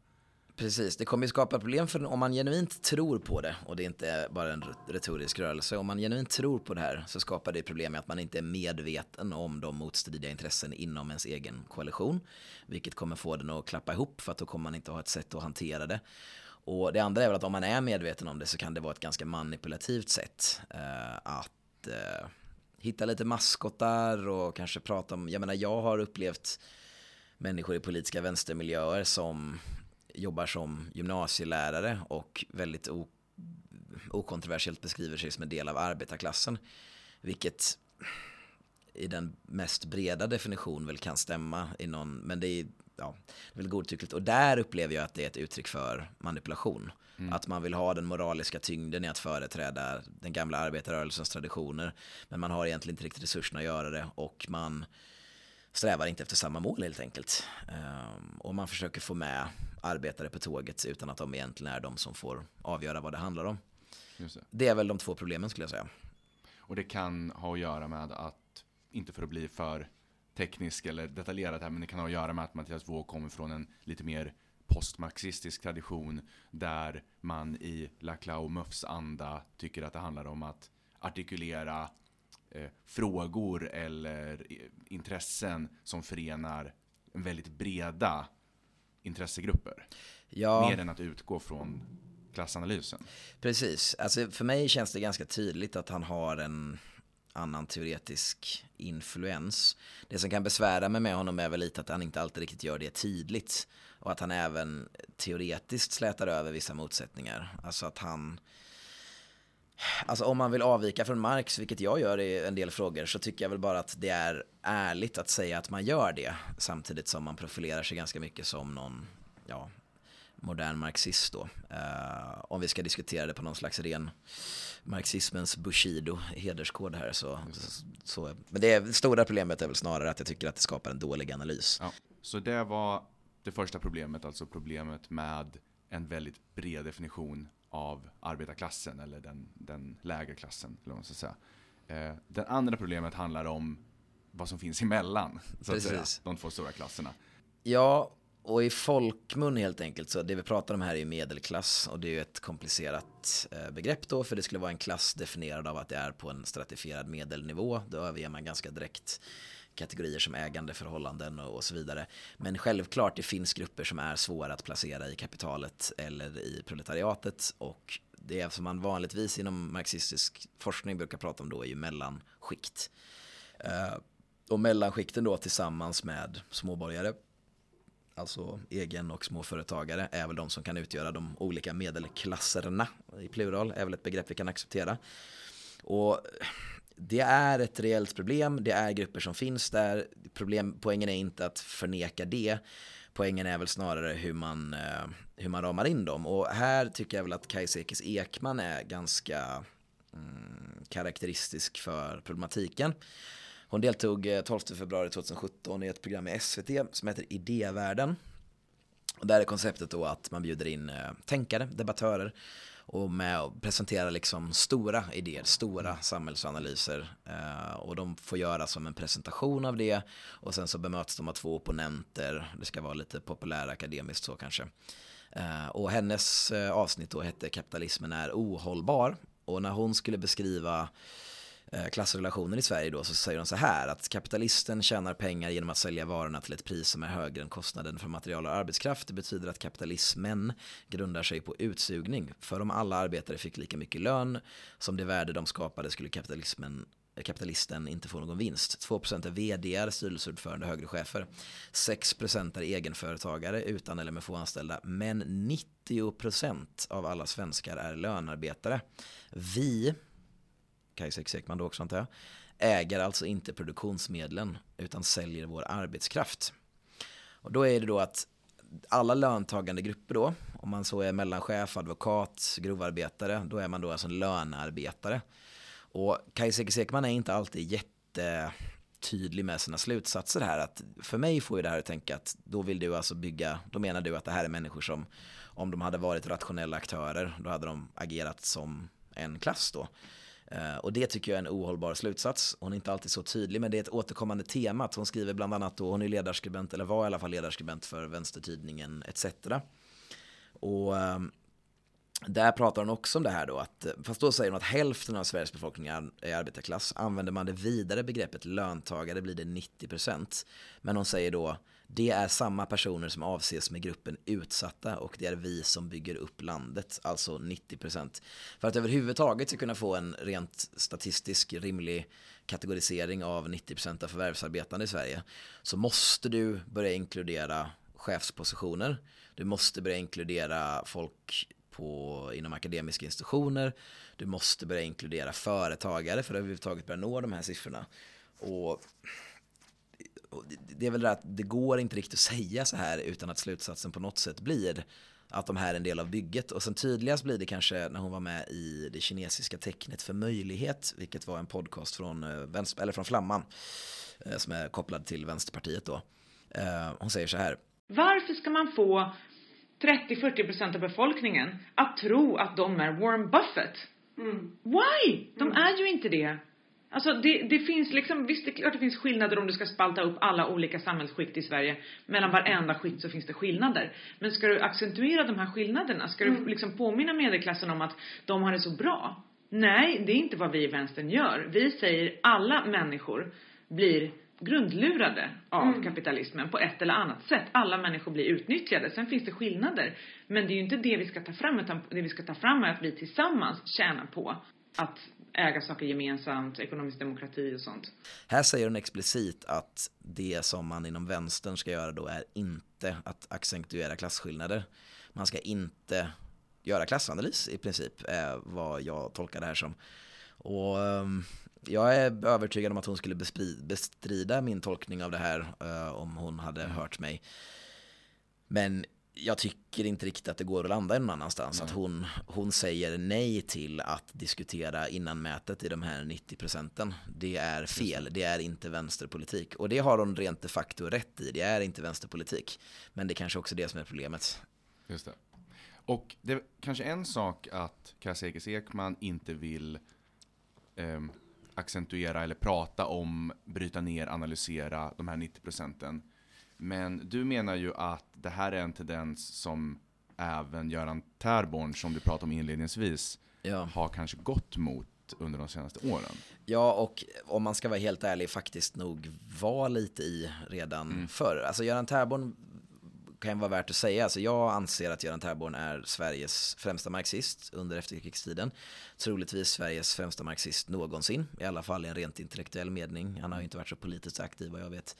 Precis, det kommer ju skapa problem för om man genuint tror på det och det är inte bara en retorisk rörelse. Om man genuint tror på det här så skapar det problem med att man inte är medveten om de motstridiga intressen inom ens egen koalition. Vilket kommer få den att klappa ihop för att då kommer man inte ha ett sätt att hantera det. Och det andra är väl att om man är medveten om det så kan det vara ett ganska manipulativt sätt eh, att eh, hitta lite maskottar och kanske prata om, jag menar jag har upplevt människor i politiska vänstermiljöer som jobbar som gymnasielärare och väldigt okontroversiellt beskriver sig som en del av arbetarklassen. Vilket i den mest breda definition väl kan stämma i någon, men det är ja, väl godtyckligt. Och där upplever jag att det är ett uttryck för manipulation. Mm. Att man vill ha den moraliska tyngden i att företräda den gamla arbetarrörelsens traditioner. Men man har egentligen inte riktigt resurserna att göra det och man strävar inte efter samma mål helt enkelt. Um, och man försöker få med arbetare på tåget utan att de egentligen är de som får avgöra vad det handlar om. Det. det. är väl de två problemen skulle jag säga. Och det kan ha att göra med att, inte för att bli för teknisk eller detaljerad här, men det kan ha att göra med att Mattias Våg kommer från en lite mer postmarxistisk tradition där man i Laclau Muffs anda tycker att det handlar om att artikulera frågor eller intressen som förenar väldigt breda intressegrupper. Ja. Mer än att utgå från klassanalysen. Precis, alltså för mig känns det ganska tydligt att han har en annan teoretisk influens. Det som kan besvära mig med honom är väl lite att han inte alltid riktigt gör det tydligt. Och att han även teoretiskt slätar över vissa motsättningar. Alltså att han Alltså om man vill avvika från Marx, vilket jag gör i en del frågor, så tycker jag väl bara att det är ärligt att säga att man gör det. Samtidigt som man profilerar sig ganska mycket som någon, ja, modern marxist då. Uh, om vi ska diskutera det på någon slags ren marxismens bushido, hederskod här så, så, Men det stora problemet är väl snarare att jag tycker att det skapar en dålig analys. Ja. Så det var det första problemet, alltså problemet med en väldigt bred definition av arbetarklassen eller den, den lägre klassen. Eller vad säga. Eh, det andra problemet handlar om vad som finns emellan, så att säga, de två stora klasserna. Ja, och i folkmun helt enkelt, så det vi pratar om här är medelklass och det är ju ett komplicerat eh, begrepp då, för det skulle vara en klass definierad av att det är på en stratifierad medelnivå. Då överger man ganska direkt kategorier som ägandeförhållanden och så vidare. Men självklart, det finns grupper som är svåra att placera i kapitalet eller i proletariatet och det som man vanligtvis inom marxistisk forskning brukar prata om då är ju mellanskikt. Eh, och mellanskikten då tillsammans med småborgare alltså egen och småföretagare, är väl de som kan utgöra de olika medelklasserna i plural, är väl ett begrepp vi kan acceptera. Och det är ett reellt problem, det är grupper som finns där. Problem, poängen är inte att förneka det, poängen är väl snarare hur man, eh, hur man ramar in dem. Och här tycker jag väl att Kajsekis Ekman är ganska mm, karaktäristisk för problematiken. Hon deltog eh, 12 februari 2017 i ett program i SVT som heter Idévärlden. Och där är konceptet då att man bjuder in eh, tänkare, debattörer och med och presenterar liksom stora idéer, stora mm. samhällsanalyser. Eh, och de får göra som en presentation av det och sen så bemöts de av två opponenter. Det ska vara lite populär akademiskt så kanske. och hennes avsnitt då hette Kapitalismen är ohållbar. Och när hon skulle beskriva Eh, Eh, klassrelationer i Sverige då så säger de så här att kapitalisten tjänar pengar genom att sälja varorna till ett pris som är högre än kostnaden för material och arbetskraft. Det betyder att kapitalismen grundar sig på utsugning. För om alla arbetare fick lika mycket lön som det värde de skapade skulle kapitalismen kapitalisten inte få någon vinst. 2% är vd, styrelseordförande, högre chefer. 6% är egenföretagare utan eller med få anställda. Men 90% av alla svenskar är lönarbetare. Vi Kajsa Ekman då också antar jag, äger alltså inte produktionsmedlen utan säljer vår arbetskraft. Och då är det då att alla löntagande grupper då, om man så är mellanchef, advokat, grovarbetare, då är man då alltså en lönearbetare. Och Kajsa Ekman är inte alltid jättetydlig med sina slutsatser här. Att för mig får ju det här att tänka att då vill du alltså bygga, då menar du att det här är människor som om de hade varit rationella aktörer, då hade de agerat som en klass då. Eh, och det tycker jag är en ohållbar slutsats. Hon är inte alltid så tydlig, men det är ett återkommande tema. Hon skriver bland annat då, hon är ledarskribent, eller var i alla fall ledarskribent för vänstertidningen ETC. Och ehm, där pratar hon också om det här då, att, fast då säger hon att hälften av Sveriges befolkning är arbetarklass. Använder man det vidare begreppet löntagare blir det 90%. Men hon säger då, det är samma personer som avses med gruppen utsatta och det är vi som bygger upp landet, alltså 90%. För att överhuvudtaget ska kunna få en rent statistisk rimlig kategorisering av 90% av förvärvsarbetande i Sverige så måste du börja inkludera chefspositioner. Du måste börja inkludera folk på, inom akademiska institutioner. Du måste börja inkludera företagare för att överhuvudtaget börja nå de här siffrorna. Och det är väl det att det går inte riktigt att säga så här utan att slutsatsen på något sätt blir att de här är en del av bygget. Och sen tydligast blir det kanske när hon var med i det kinesiska tecknet för möjlighet, vilket var en podcast från, eh, eller från Flamman, eh, som är kopplad till Vänsterpartiet då. Eh, hon säger så här. Varför ska man få 30-40% av befolkningen att tro att de är Warren Buffett? Mm. Why? De mm. är ju inte det. Alltså det, det finns liksom, visst det är klart det finns skillnader om du ska spalta upp alla olika samhällsskikt i Sverige. Mellan varenda skikt så finns det skillnader. Men ska du accentuera de här skillnaderna? Ska mm. du liksom påminna medelklassen om att de har det så bra? Nej, det är inte vad vi i vänstern gör. Vi säger alla människor blir grundlurade av mm. kapitalismen på ett eller annat sätt. Alla människor blir utnyttjade. Sen finns det skillnader. Men det är ju inte det vi ska ta fram utan det vi ska ta fram är att vi tillsammans tjänar på att äga saker gemensamt, ekonomisk demokrati och sånt. Här säger hon explicit att det som man inom vänstern ska göra då är inte att accentuera klasskillnader. Man ska inte göra klassanalys i princip, är vad jag tolkar det här som. Och ehm, jag är övertygad om att hon skulle bestrida min tolkning av det här eh, om hon hade hört mig. Men jag tycker inte riktigt att det går att landa någon annanstans. Att hon, hon säger nej till att diskutera innanmätet i de här 90 procenten. Det är fel, det är inte vänsterpolitik. Och det har hon rent de facto rätt i, det är inte vänsterpolitik. Men det är kanske också det som är problemet. Just det. Och det är kanske en sak att Kasekis Ekman inte vill eh, accentuera eller prata om, bryta ner, analysera de här 90 procenten. Men du menar ju att det här är en tendens som även Göran Tärborn, som du pratade om inledningsvis, Ja. har kanske gått mot under de senaste åren. Ja, och om man ska vara helt ärlig, faktiskt nog var lite i redan förr. Alltså Göran Tärborn kan vara värt att säga. Alltså jag anser att Göran Tärborn är Sveriges främsta marxist under efterkrigstiden. Troligtvis Sveriges främsta marxist någonsin, i alla fall i en rent intellektuell mening. Han har ju inte varit så politiskt aktiv vad jag vet.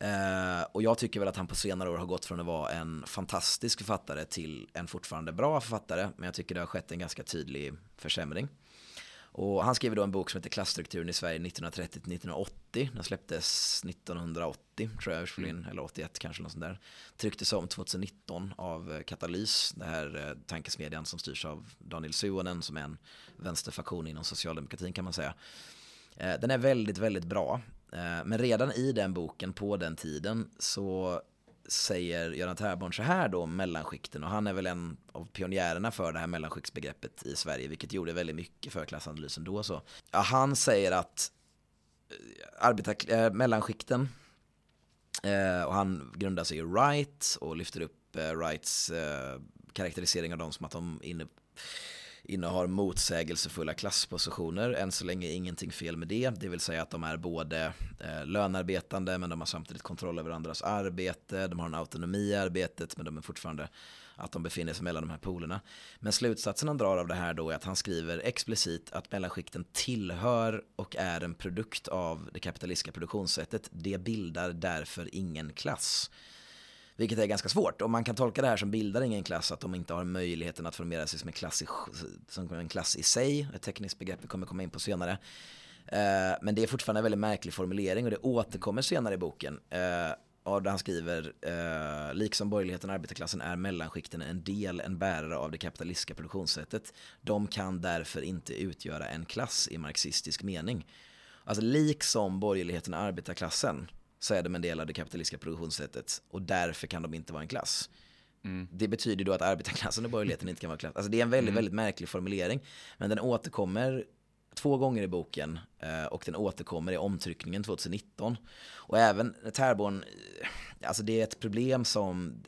Eh, och jag tycker väl att han på senare år har gått från att vara en fantastisk författare till en fortfarande bra författare. Men jag tycker det har skett en ganska tydlig försämring. Och han skrev då en bok som heter Klasstrukturen i Sverige 1930-1980. Den släpptes 1980 tror jag ursprungligen, eller 81 kanske något sånt där. Trycktes om 2019 av Katalys, det här eh, tankesmedjan som styrs av Daniel Suonen som är en vänsterfaktion inom socialdemokratin kan man säga. Eh, Den är väldigt, väldigt bra. Eh, men redan i den boken på den tiden så säger Göran Tärborn så här då om mellanskikten och han är väl en av pionjärerna för det här mellanskiktsbegreppet i Sverige vilket gjorde väldigt mycket för klassanalysen då så. Ja, han säger att eh, arbetar, äh, eh, mellanskikten eh, och han grundar sig i Wright och lyfter upp eh, Wrights eh, karaktärisering av dem som att de inne, innehar motsägelsefulla klasspositioner. Än så länge ingenting fel med det. Det vill säga att de är både eh, lönarbetande men de har samtidigt kontroll över andras arbete. De har en autonomi i arbetet men de är fortfarande att de befinner sig mellan de här polerna. Men slutsatsen han drar av det här då är att han skriver explicit att mellanskikten tillhör och är en produkt av det kapitalistiska produktionssättet. Det bildar därför ingen klass. Vilket är ganska svårt. Och man kan tolka det här som bildar ingen klass, att de inte har möjligheten att formera sig som en klass i, som en klass i sig. Ett tekniskt begrepp vi kommer komma in på senare. Eh, Men det är fortfarande en väldigt märklig formulering och det återkommer senare i boken. Eh, och där han skriver, eh, liksom borgerligheten och arbetarklassen är mellanskikten en del, en bärare av det kapitalistiska produktionssättet. De kan därför inte utgöra en klass i marxistisk mening. Alltså liksom borgerligheten och arbetarklassen så är de en del av det kapitalistiska produktionssättet och därför kan de inte vara en klass. Det betyder då att arbetarklassen och borgerligheten inte kan vara klass. Alltså det är en väldigt, väldigt märklig formulering. Men den återkommer två gånger i boken eh, och den återkommer i omtryckningen 2019. Och även Tärborn, eh, alltså det är ett problem som,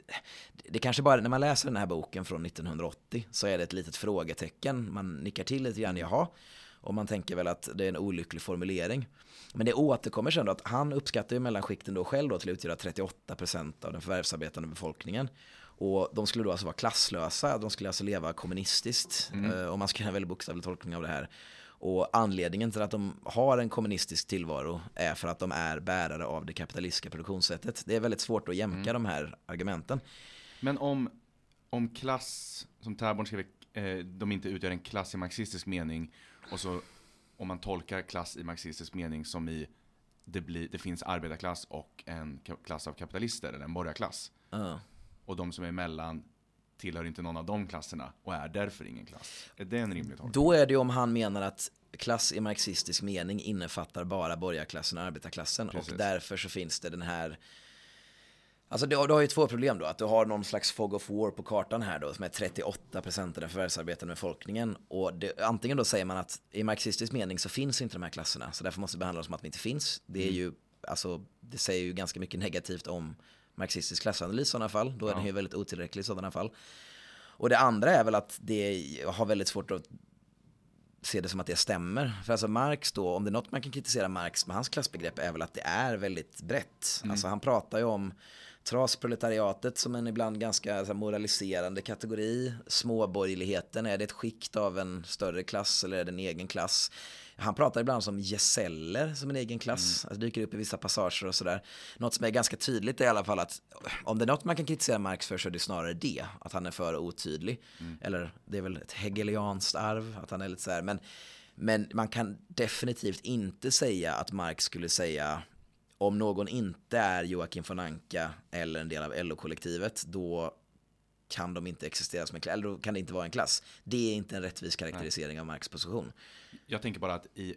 det kanske bara, när man läser den här boken från 1980 så är det ett litet frågetecken, man nickar till lite grann, jaha, och man tänker väl att det är en olycklig formulering. Men det återkommer sen då att han uppskattar ju mellanskikten då själv då till att utgöra 38% av den förvärvsarbetande befolkningen. Och de skulle då alltså vara klasslösa, de skulle alltså leva kommunistiskt. eh, Och man ska göra en väldigt bokstavlig tolkning av det här. Och anledningen till att de har en kommunistisk tillvaro är för att de är bärare av det kapitalistiska produktionssättet. Det är väldigt svårt att jämka de här argumenten. Men om, om klass, som Tärborn skriver, eh, de inte utgör en klass i marxistisk mening, och så om man tolkar klass i marxistisk mening som i det, blir, det finns arbetarklass och en klass av kapitalister, eller en borgarklass. Ja. Och de som är emellan tillhör inte någon av de klasserna och är därför ingen klass. Är det en rimlig tolkning? Då är det om han menar att klass i marxistisk mening innefattar bara borgarklassen och arbetarklassen. Precis. Och därför så finns det den här Alltså du, har- du har ju två problem då, att du har någon slags fog of war på kartan här då som är 38% av den förvärvsarbetande befolkningen. Och det, antingen då säger man att i marxistisk mening så finns inte de här klasserna, så därför måste det behandlas som att de inte finns. Det är ju, alltså, det säger ju ganska mycket negativt om marxistisk klassanalys i sådana fall, då är den ju väldigt otillräcklig i sådana fall. Och det andra är väl att det har väldigt svårt att se det som att det stämmer. För alltså Marx då, om det är något man kan kritisera Marx med hans klassbegrepp är väl att det är väldigt brett. Alltså han pratar ju om trasproletariatet som en ibland ganska moraliserande kategori. Småborgerligheten, är det ett skikt av en större klass eller är det en egen klass? Han pratar ibland som gesäller som en egen klass. Alltså dyker upp i vissa passager och sådär. Något som är ganska tydligt är i alla fall att om det är något man kan kritisera Marx för så är det snarare det. Att han är för otydlig. Eller det är väl ett hegelianskt arv. Att han är lite så här. Men, men man kan definitivt inte säga att Marx skulle säga om någon inte är Joakim von Anka eller en del av LO-kollektivet då kan de inte existera som en klass, eller då kan det inte vara en klass. Det är inte en rättvis karaktärisering Nej. av Marx position. Jag tänker bara att i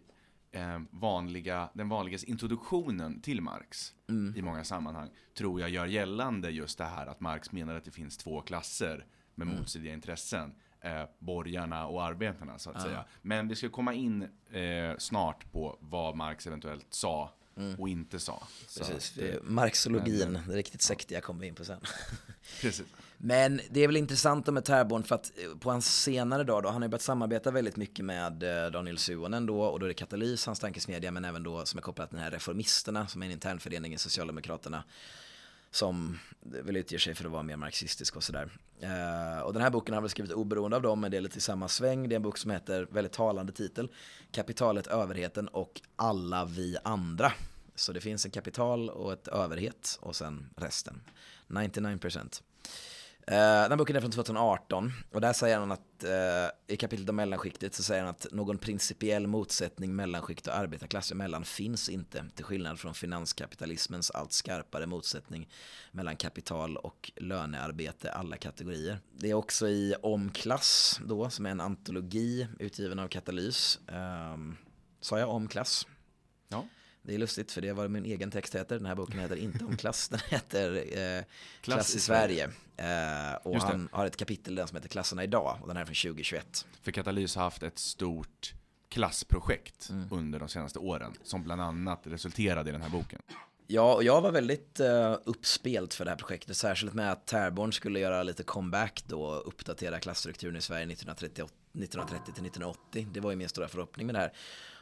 eh, vanliga, den vanligaste introduktionen till Marx mm. i många sammanhang tror jag gör gällande just det här att Marx menar att det finns två klasser med mm. motstridiga intressen. Eh, borgarna och arbetarna så att ja. säga. Men vi ska komma in eh, snart på vad Marx eventuellt sa mm. och inte sa. Precis, att, Marxologin, men, det riktigt sektiga ja. kommer vi in på sen. Precis. Men det är väl intressant med Terborn för att eh, på hans senare dag då, han har ju börjat samarbeta väldigt mycket med eh, Daniel Suonen då och då är det Katalys, hans tankesmedja, men även då som är kopplat till den här Reformisterna som är en internförening i Socialdemokraterna som väl utger sig för att vara mer marxistisk och sådär. Uh, och den här boken har väl skrivit oberoende av dem, men det är lite i samma sväng. Det är en bok som heter, väldigt talande titel, Kapitalet, överheten och alla vi andra. Så det finns en kapital och ett överhet och sen resten. 99%. Uh, den boken är från 2018 och där säger han att uh, i kapitlet om mellanskiktet så säger han att någon principiell motsättning mellanskikt och arbetarklass emellan finns inte till skillnad från finanskapitalismens allt skarpare motsättning mellan kapital och lönearbete alla kategorier. Det är också i Omklass då som är en antologi utgiven av Katalys. Um, sa jag Omklass? Ja. Det är lustigt för det är vad min egen text heter. Den här boken heter inte om klass, den heter eh, Klass, klass, i Sverige. Eh, och han har ett kapitel den som heter Klasserna idag och den här är från 2021. För Katalys har haft ett stort klassprojekt mm. under de senaste åren som bland annat resulterade i den här boken. Ja, och jag var väldigt uh, uppspelt för det här projektet, särskilt med att Terborn skulle göra lite comeback då och uppdatera klassstrukturen i Sverige 1938 1930 till 1980. Det var ju min stora förhoppning med det här.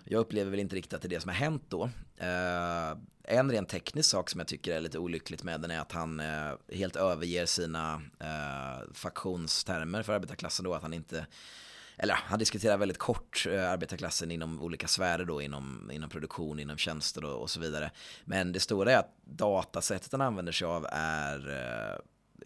Jag upplever väl inte riktigt att det är det som har hänt då. Eh, en rent teknisk sak som jag tycker är lite olyckligt med den är att han eh, helt överger sina eh, faktionstermer för arbetarklassen då. Att han inte eller han diskuterar väldigt kort eh, arbetarklassen inom olika sfärer då, inom, inom produktion, inom tjänster och, och så vidare. Men det stora är att datasättet han använder sig av är eh,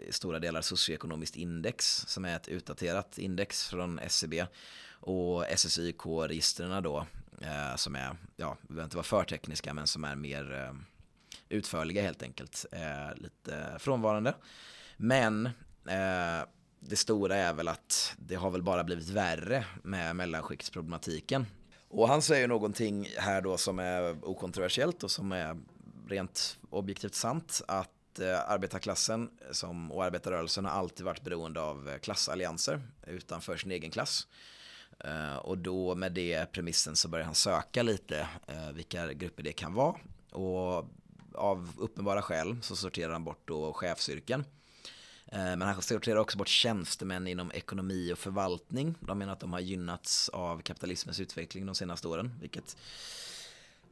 stora delar socioekonomiskt index som är ett utdaterat index från SCB och SSYK-registren då eh, som är, ja, vi behöver inte vara för tekniska men som är mer eh, utförliga helt enkelt, eh, lite frånvarande. Men eh, det stora är väl att det har väl bara blivit värre med mellanskiktsproblematiken. Och han säger någonting här då som är okontroversiellt och som är rent objektivt sant att eh, arbetarklassen eh, som, och arbetarrörelsen har alltid varit beroende av eh, klassallianser utanför sin egen klass. Eh, och då med det premissen så börjar han söka lite eh, vilka grupper det kan vara. Och av uppenbara skäl så sorterar han bort då chefsyrken. Eh, men han sorterar också bort tjänstemän inom ekonomi och förvaltning. De menar att de har gynnats av kapitalismens utveckling de senaste åren, vilket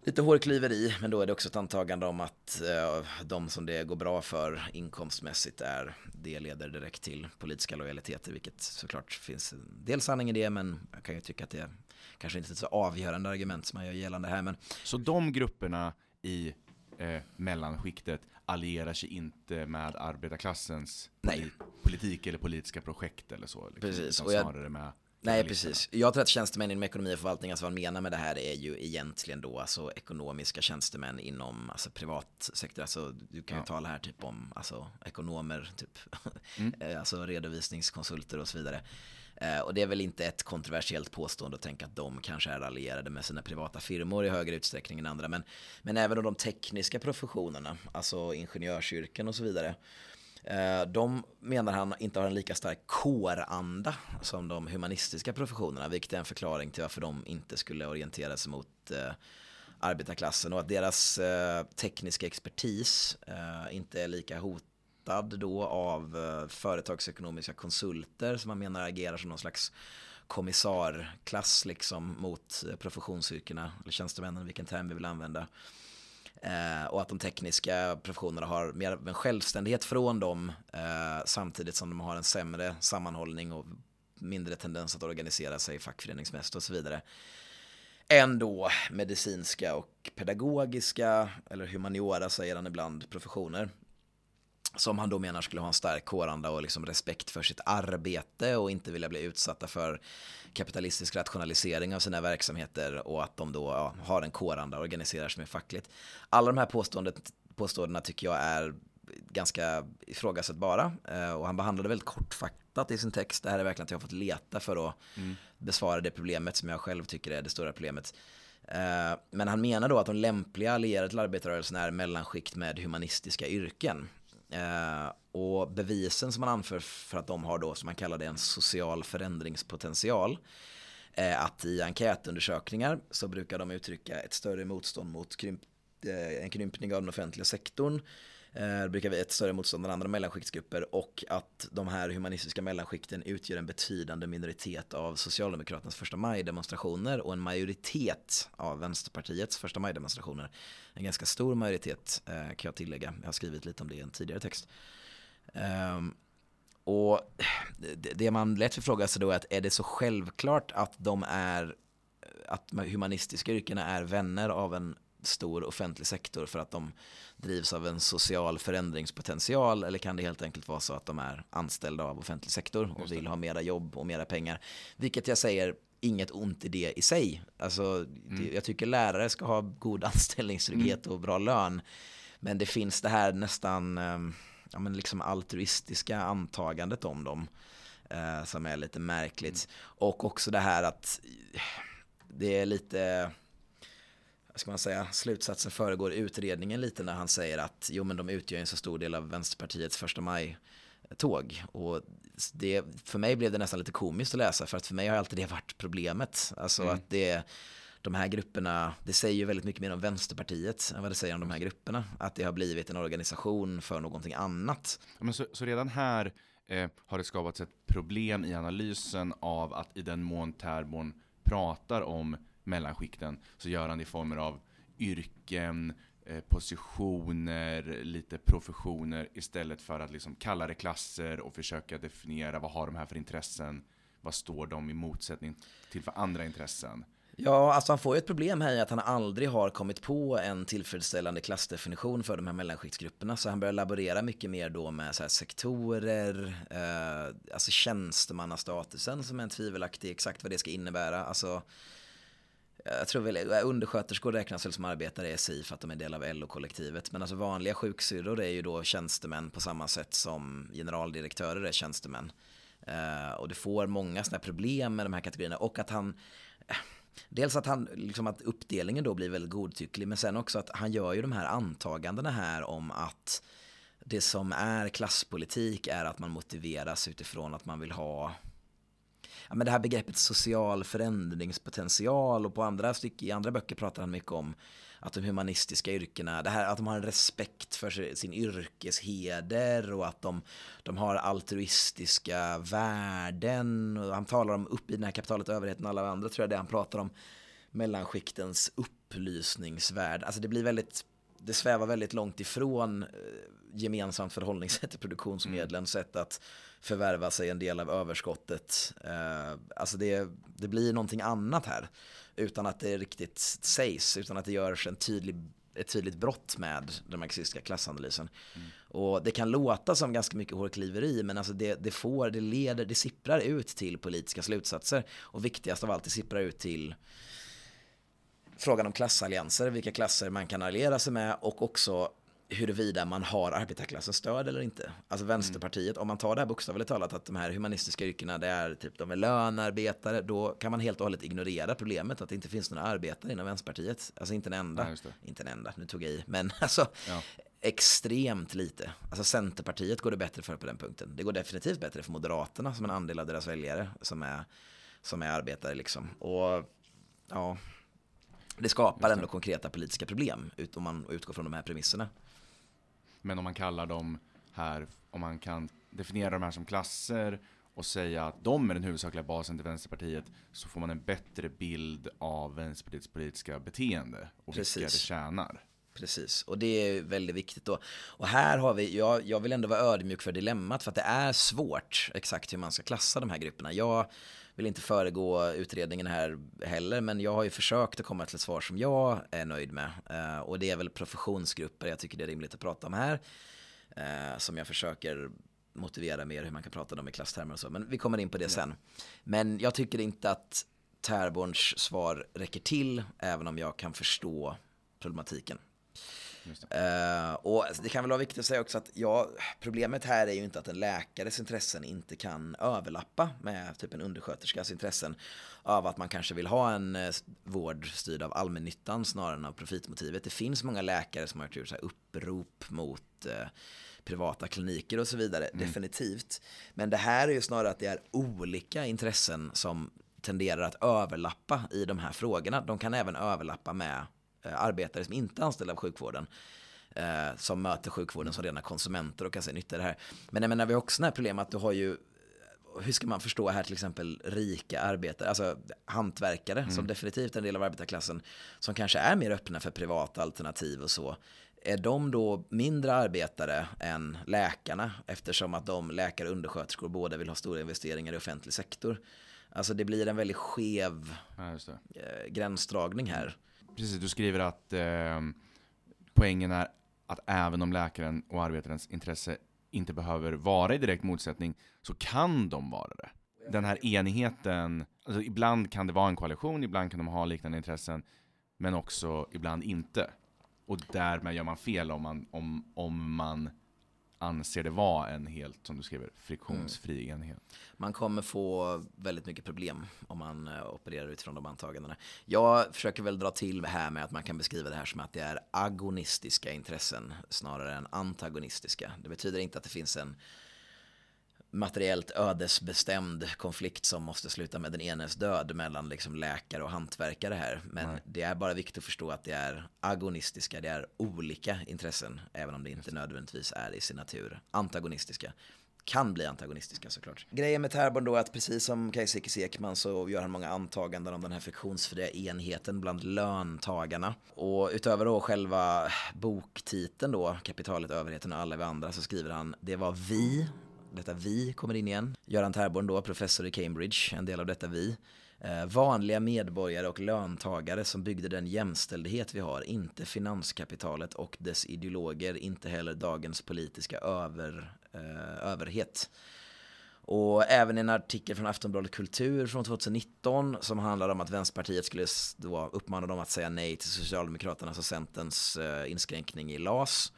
lite hårklyveri, men då är det också ett antagande om att eh, de som det går bra för inkomstmässigt är, det leder direkt till politiska lojaliteter, vilket såklart finns en del sanning i det, men jag kan ju tycka att det kanske inte är ett så avgörande argument som man gör gällande här. Men... Så de grupperna i eh, mellanskiktet allierar sig inte med arbetarklassens Nej. politik eller politiska projekt eller så? Liksom, Precis. Och jag, med Nej, precis. Jag tror att tjänstemän inom ekonomi och förvaltning, alltså vad man menar med det här är ju egentligen då alltså ekonomiska tjänstemän inom alltså privat sektor. Alltså du kan ju ja. tala här typ om alltså ekonomer, typ, mm. Eh, alltså redovisningskonsulter och så vidare. Eh, och det är väl inte ett kontroversiellt påstående att tänka att de kanske är allierade med sina privata firmor i högre utsträckning än andra. Men, men även de tekniska professionerna, alltså ingenjörsyrken och så vidare, Eh, de menar han inte har en lika stark kåranda som de humanistiska professionerna, vilket är en förklaring till varför de inte skulle orientera sig mot eh, arbetarklassen och att deras eh, tekniska expertis inte är lika hotad då av företagsekonomiska konsulter som man menar agerar som någon slags kommissarklass liksom mot professionsyrkena eller tjänstemännen, vilken term vi vill använda. Eh, och att de tekniska professionerna har mer av en självständighet från dem eh, samtidigt som de har en sämre sammanhållning och mindre tendens att organisera sig fackföreningsmässigt och så vidare. Än då medicinska och pedagogiska, eller humaniora säger han ibland, professioner som han då menar skulle ha en stark kåranda och liksom respekt för sitt arbete och inte vilja bli utsatta för kapitalistisk rationalisering av sina verksamheter och att de då ja, har en kåranda och organiserar sig med fackligt. Alla de här påståendena tycker jag är ganska ifrågasättbara. Eh, och han behandlade väldigt kortfattat i sin text. Det här är verkligen att jag har fått leta för att mm. besvara det problemet som jag själv tycker är det stora problemet. Eh, men han menar då att de lämpliga allierade till arbetarrörelsen är mellanskikt med humanistiska yrken. Eh, och bevisen som man anför för att de har då, som man kallar det, en social förändringspotential att i enkätundersökningar så brukar de uttrycka ett större motstånd mot krymp, eh, en krympning av den offentliga sektorn eh, brukar vi ett större motstånd än andra mellanskiktsgrupper och att de här humanistiska mellanskikten utgör en betydande minoritet av Socialdemokraternas första maj-demonstrationer och en majoritet av Vänsterpartiets första maj-demonstrationer. En ganska stor majoritet eh, kan jag tillägga. Jag har skrivit lite om det i en tidigare text. Um, och det man lätt förfrågar sig då är att är det så självklart att de är att humanistiska yrkena är vänner av en stor offentlig sektor för att de drivs av en social förändringspotential eller kan det helt enkelt vara så att de är anställda av offentlig sektor och vill ha mera jobb och mera pengar. Vilket jag säger inget ont i det i sig. Alltså, mm. Jag tycker lärare ska ha god anställningstrygghet mm. och bra lön. Men det finns det här nästan ehm, ja, men liksom altruistiska antagandet om dem eh, som är lite märkligt. Mm. Och också det här att det är lite ska man säga, slutsatsen föregår utredningen lite när han säger att jo men de utgör en så stor del av Vänsterpartiets första maj tåg och det, för mig blev det nästan lite komiskt att läsa för att för mig har alltid det varit problemet. Alltså mm. att det de här grupperna, det säger ju väldigt mycket mer om Vänsterpartiet än vad det säger om de här grupperna. Att det har blivit en organisation för någonting annat. Men så, så redan här eh, har det skapats ett problem i analysen av att i den mån Terborn pratar om mellanskikten så gör han det i former av yrken, eh, positioner, lite professioner istället för att liksom kalla det klasser och försöka definiera vad har de här för intressen, vad står de i motsättning till för andra intressen. Ja, alltså han får ju ett problem här i att han aldrig har kommit på en tillfredsställande klassdefinition för de här mellanskiktsgrupperna. Så han börjar laborera mycket mer då med så sektorer, eh, alltså tjänstemannastatusen som är en tvivelaktig exakt vad det ska innebära. Alltså jag tror väl undersköterskor räknas väl som arbetare i SI för att de är del av LO-kollektivet. Men alltså vanliga sjuksyrror är ju då tjänstemän på samma sätt som generaldirektörer är tjänstemän. Uh, och det får många sådana problem med de här kategorierna. Och att han, eh, dels att han, liksom att uppdelningen då blir väldigt godtycklig. Men sen också att han gör ju de här antagandena här om att det som är klasspolitik är att man motiveras utifrån att man vill ha ja, men det här begreppet social förändringspotential och på andra stycken, i andra böcker pratar han mycket om att de humanistiska yrkena, det här att de har en respekt för sin yrkesheder och att de, de har altruistiska värden. Och han talar om upp i den här kapitalet överheten och alla andra tror jag det han pratar om mellanskiktens upplysningsvärld. Alltså det blir väldigt, det svävar väldigt långt ifrån eh, gemensamt förhållningssätt till produktionsmedlen, mm. sätt att förvärva sig en del av överskottet. Eh, alltså det, det blir någonting annat här utan att det riktigt sägs, utan att det görs en tydlig, ett tydligt brott med den marxistiska klassanalysen. Mm. Och det kan låta som ganska mycket hårkliveri men alltså det, det får, det leder, det sipprar ut till politiska slutsatser och viktigast av allt det sipprar ut till frågan om klassallianser, vilka klasser man kan alliera sig med och också huruvida man har arbetarklassens stöd eller inte. Alltså Vänsterpartiet, mm. om man tar det här bokstavligt talat att de här humanistiska yrkena det är typ de är lönarbetare, då kan man helt och hållet ignorera problemet att det inte finns några arbetare inom Vänsterpartiet. Alltså inte en enda, ja, inte en enda, nu tog jag i, men alltså ja. extremt lite. Alltså Centerpartiet går det bättre för på den punkten. Det går definitivt bättre för Moderaterna som en andel av deras väljare som är, som är arbetare liksom. Och ja, det skapar ändå konkreta politiska problem om man utgår från de här premisserna. Men om man kallar dem här, om man kan definiera de här som klasser och säga att de är den huvudsakliga basen till Vänsterpartiet så får man en bättre bild av Vänsterpartiets politiska beteende och Precis. vilka det tjänar. Precis, och det är väldigt viktigt då. Och här har vi, jag, jag vill ändå vara ödmjuk för dilemmat för att det är svårt exakt hur man ska klassa de här grupperna. Jag vill inte föregå utredningen här heller, men jag har ju försökt att komma till ett svar som jag är nöjd med. Uh, och det är väl professionsgrupper jag tycker det är rimligt att prata om här. Uh, som jag försöker motivera mer hur man kan prata om i klasstermer och så. Men vi kommer in på det sen. Men jag tycker inte att Terborns svar räcker till, även om jag kan förstå problematiken. Det. Uh, och det kan väl vara viktigt att säga också att ja, problemet här är ju inte att en läkares intressen inte kan överlappa med typ en undersköterskas intressen av att man kanske vill ha en eh, vård styrd av allmännyttan snarare än av profitmotivet. Det finns många läkare som har gjort så här upprop mot eh, privata kliniker och så vidare, mm. definitivt. Men det här är ju snarare att det är olika intressen som tenderar att överlappa i de här frågorna. De kan även överlappa med eh, arbetare som inte är anställda av sjukvården. Eh, som möter sjukvården som rena konsumenter och kan se nytta i det här. Men jag menar, vi har också det här problemet att du har ju hur ska man förstå här till exempel rika arbetare, alltså hantverkare mm. som definitivt är en del av arbetarklassen som kanske är mer öppna för privata alternativ och så. Är de då mindre arbetare än läkarna eftersom att de läkare och undersköterskor båda vill ha stora investeringar i offentlig sektor? Alltså det blir en väldigt skev ja, eh, gränsdragning här. Precis, du skriver att eh, poängen är att även om läkaren och arbetarens intresse inte behöver vara i direkt motsättning, så kan de vara det. Den här enigheten, alltså ibland kan det vara en koalition, ibland kan de ha liknande intressen, men också ibland inte. Och därmed gör man fel om man, om, om man anser det vara en helt, som du skriver, friktionsfri mm. enhet. Man kommer få väldigt mycket problem om man uh, opererar utifrån de antagandena. Jag försöker väl dra till här med att man kan beskriva det här som att det är agonistiska intressen snarare än antagonistiska. Det betyder inte att det finns en materiellt ödesbestämd konflikt som måste sluta med den enes död mellan liksom läkare och hantverkare här. Men Nej. det är bara viktigt att förstå att det är agonistiska, det är olika intressen, även om det inte nödvändigtvis är i sin natur antagonistiska. Kan bli antagonistiska såklart. Grejen med Terborn då är att precis som Kajsikis Ekman så gör han många antaganden om den här friktionsfria enheten bland löntagarna. Och utöver då själva boktiteln då, Kapitalet, överheten och alla vi andra, så skriver han Det var vi detta vi kommer in igen. Göran Terborn då, professor i Cambridge, en del av detta vi. Eh, vanliga medborgare och löntagare som byggde den jämställdhet vi har, inte finanskapitalet och dess ideologer, inte heller dagens politiska över, eh, överhet. Och även en artikel från Aftonbladet Kultur från 2019 som handlar om att Vänsterpartiet skulle då uppmana dem att säga nej till Socialdemokraternas och Centerns eh, inskränkning i LAS.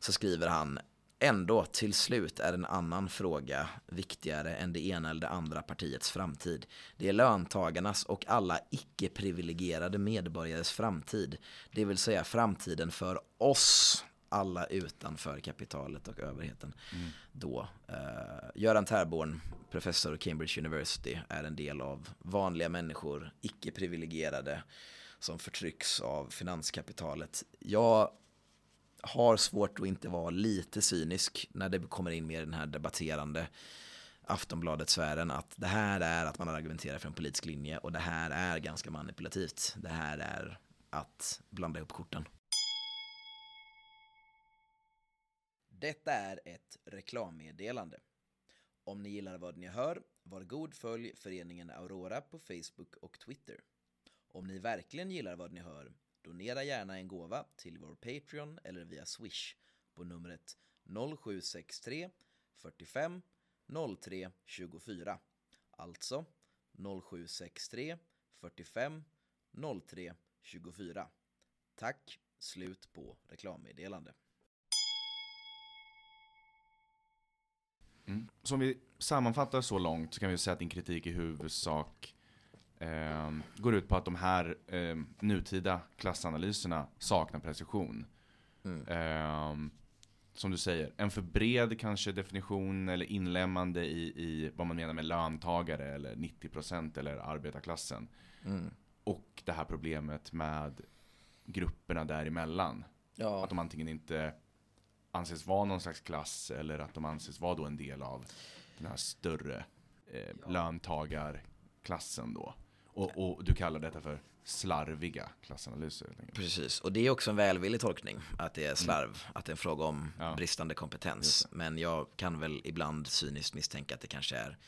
Så skriver han ändå till slut är en annan fråga viktigare än det ena eller det andra partiets framtid. Det är löntagarnas och alla icke-privilegierade medborgares framtid. Det vill säga framtiden för oss alla utanför kapitalet och överheten. Mm. Då. Uh, Göran Terborn, professor Cambridge University, är en del av vanliga människor, icke-privilegierade, som förtrycks av finanskapitalet. Jag har svårt att inte vara lite cynisk när det kommer in mer den här debatterande Aftonbladet-sfären att det här är att man argumenterar för en politisk linje och det här är ganska manipulativt. Det här är att blanda ihop korten. Detta är ett reklammeddelande. Om ni gillar vad ni hör, var god följ föreningen Aurora på Facebook och Twitter. Om ni verkligen gillar vad ni hör, Donera gärna en gåva till vår Patreon eller via Swish på numret 0763 45 03 24. Alltså 0763 45 03 24. Tack, slut på reklammeddelande. Mm. Så om vi sammanfattar så långt så kan vi säga att din kritik i huvudsak eh, går ut på att de här eh, nutida klassanalyserna saknar precision. Mm. Eh, som du säger, en för bred kanske definition eller inlämmande i, i vad man menar med löntagare eller 90% eller arbetarklassen. Mm. Och det här problemet med grupperna däremellan. Ja. Att de antingen inte anses vara någon slags klass eller att de anses vara då en del av den här större eh, ja. löntagarklassen då. Och, och, du kallar detta för slarviga klassanalyser. Precis, och det är också en välvillig tolkning att det är slarv, mm. att det är en fråga om ja. bristande kompetens. Men jag kan väl ibland cyniskt misstänka att det kanske är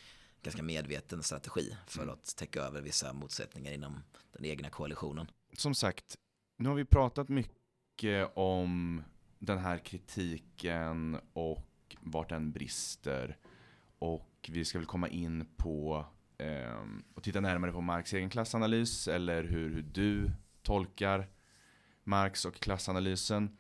ganska medveten strategi för mm. att täcka över vissa motsättningar inom den egna koalitionen. Som sagt, nu har vi pratat mycket om den här kritiken och vart den brister. Och vi ska väl komma in på Ehm, och titta närmare på Marx egen klassanalys eller hur, hur du tolkar Marx och klassanalysen.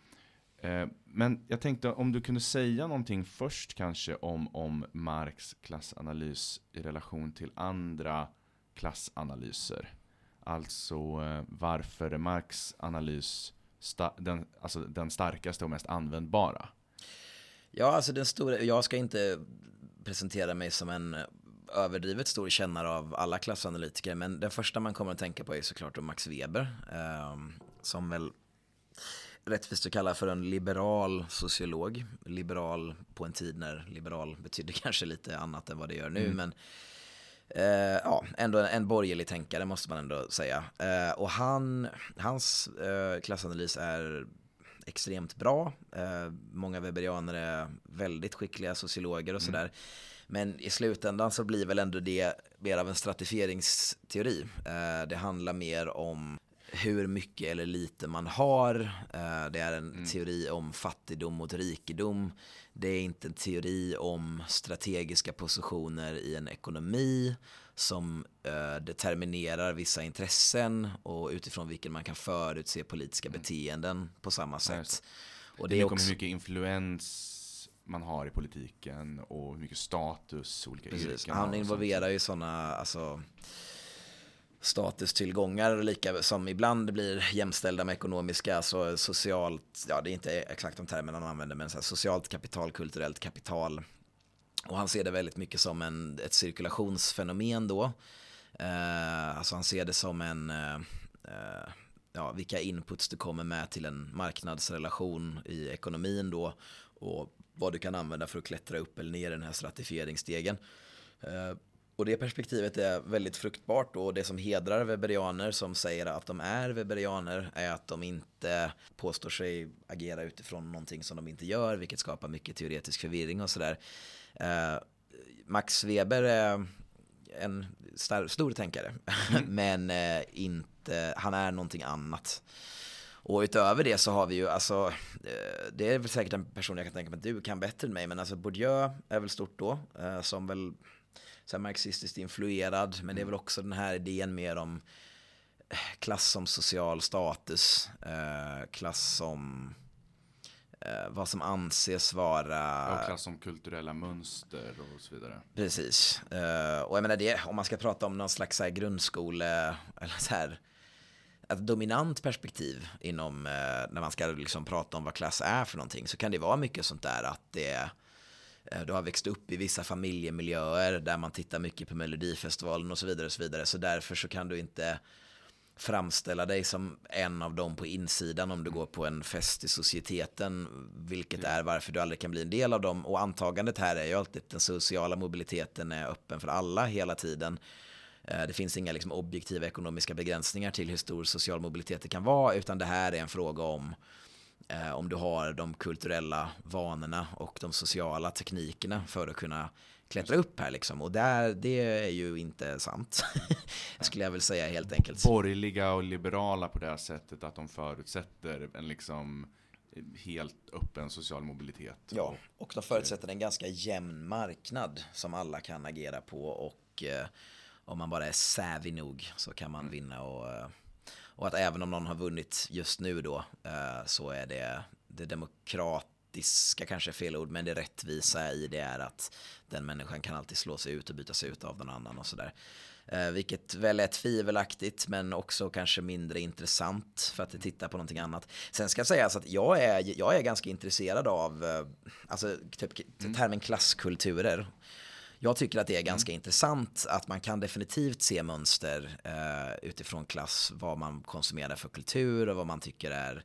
Eh, men jag tänkte om du kunde säga någonting först kanske om, om Marx klassanalys i relation till andra klassanalyser. Alltså eh, varför är Marx analys den, alltså den starkaste och mest användbara? Ja, alltså den stora, jag ska inte presentera mig som en överdrivet stor kännare av alla klassanalytiker, men den första man kommer att tänka på är såklart Max Weber, eh, som väl rättvist att kalla för en liberal sociolog. Liberal på en tid när liberal betydde kanske lite annat än vad det gör nu, mm. men eh, ja, ändå en borgerlig tänkare måste man ändå säga. Eh, och han, hans eh, klassanalys är extremt bra. Eh, många weberianer är väldigt skickliga sociologer och mm. Men i slutändan så blir väl ändå det mer av en stratifieringsteori. Eh, det handlar mer om hur mycket eller lite man har. Eh, det är en mm. teori om fattigdom mot rikedom. Det är inte en teori om strategiska positioner i en ekonomi som uh, determinerar vissa intressen och utifrån vilken man kan förutse politiska mm. beteenden på samma sätt. Och det, är också... mycket influens man har i politiken och hur mycket status olika Precis. yrken Han involverar ju sådana, alltså statustillgångar lika som ibland blir jämställda med ekonomiska, alltså socialt, ja det är inte exakt de termerna han använder, men så socialt kapital, kulturellt kapital. Och han ser det väldigt mycket som en, ett cirkulationsfenomen då. Eh, alltså han ser det som en, eh, eh, ja, vilka inputs du kommer med till en marknadsrelation i ekonomin då. Och vad du kan använda för att klättra upp eller ner i den här stratifieringsstegen. Eh, och det perspektivet är väldigt fruktbart och det som hedrar weberianer som säger att de är weberianer är att de inte påstår sig agera utifrån någonting som de inte gör, vilket skapar mycket teoretisk förvirring och sådär. Eh, Max Weber är en stor, tänkare, mm. men eh, inte, han är någonting annat. Och utöver det så har vi ju, alltså, eh, det är väl säkert en person jag kan tänka mig att du kan bättre än mig, men alltså Bourdieu är väl stort då, eh, som väl så här marxistiskt influerad, men det är väl också den här idén mer om eh, klass som social status, klass som vad som anses vara... Och klass som kulturella mönster och så vidare. Precis. och jag menar det, om man ska prata om någon slags så grundskole, eller så här, ett dominant perspektiv inom, eh, när man ska liksom prata om vad klass är för någonting, så kan det vara mycket sånt där att det eh, du har växt upp i vissa familjemiljöer där man tittar mycket på Melodifestivalen och så vidare. och Så vidare. Så därför så kan du inte framställa dig som en av dem på insidan om du går på en fest i societeten, vilket är varför du aldrig kan bli en del av dem. Och antagandet här är ju alltid att den sociala mobiliteten är öppen för alla hela tiden. Eh, det finns inga liksom, objektiva ekonomiska begränsningar till hur stor social mobilitet det kan vara, utan det här är en fråga om eh, om du har de kulturella vanorna och de sociala teknikerna för att kunna klättra upp här liksom. Och där, det är ju inte sant, skulle jag väl säga helt enkelt. Borgerliga och liberala på det här sättet att de förutsätter en liksom helt öppen social mobilitet. Ja, och de förutsätter en ganska jämn marknad som alla kan agera på och eh, om man bara är savvy nog så kan man vinna och, eh, och att även om någon har vunnit just nu då eh, så är det det demokratiska kanske är fel ord men det rättvisa i det är att den människan kan alltid slå sig ut och byta sig ut av någon annan och sådär. Eh, vilket väl är tvivelaktigt men också kanske mindre intressant för att det tittar på någonting annat. Sen ska sägas att jag är, jag är ganska intresserad av alltså, typ, mm. termen klasskulturer. Jag tycker att det är mm. ganska mm. intressant att man kan definitivt se mönster eh, utifrån klass, vad man konsumerar för kultur och vad man tycker är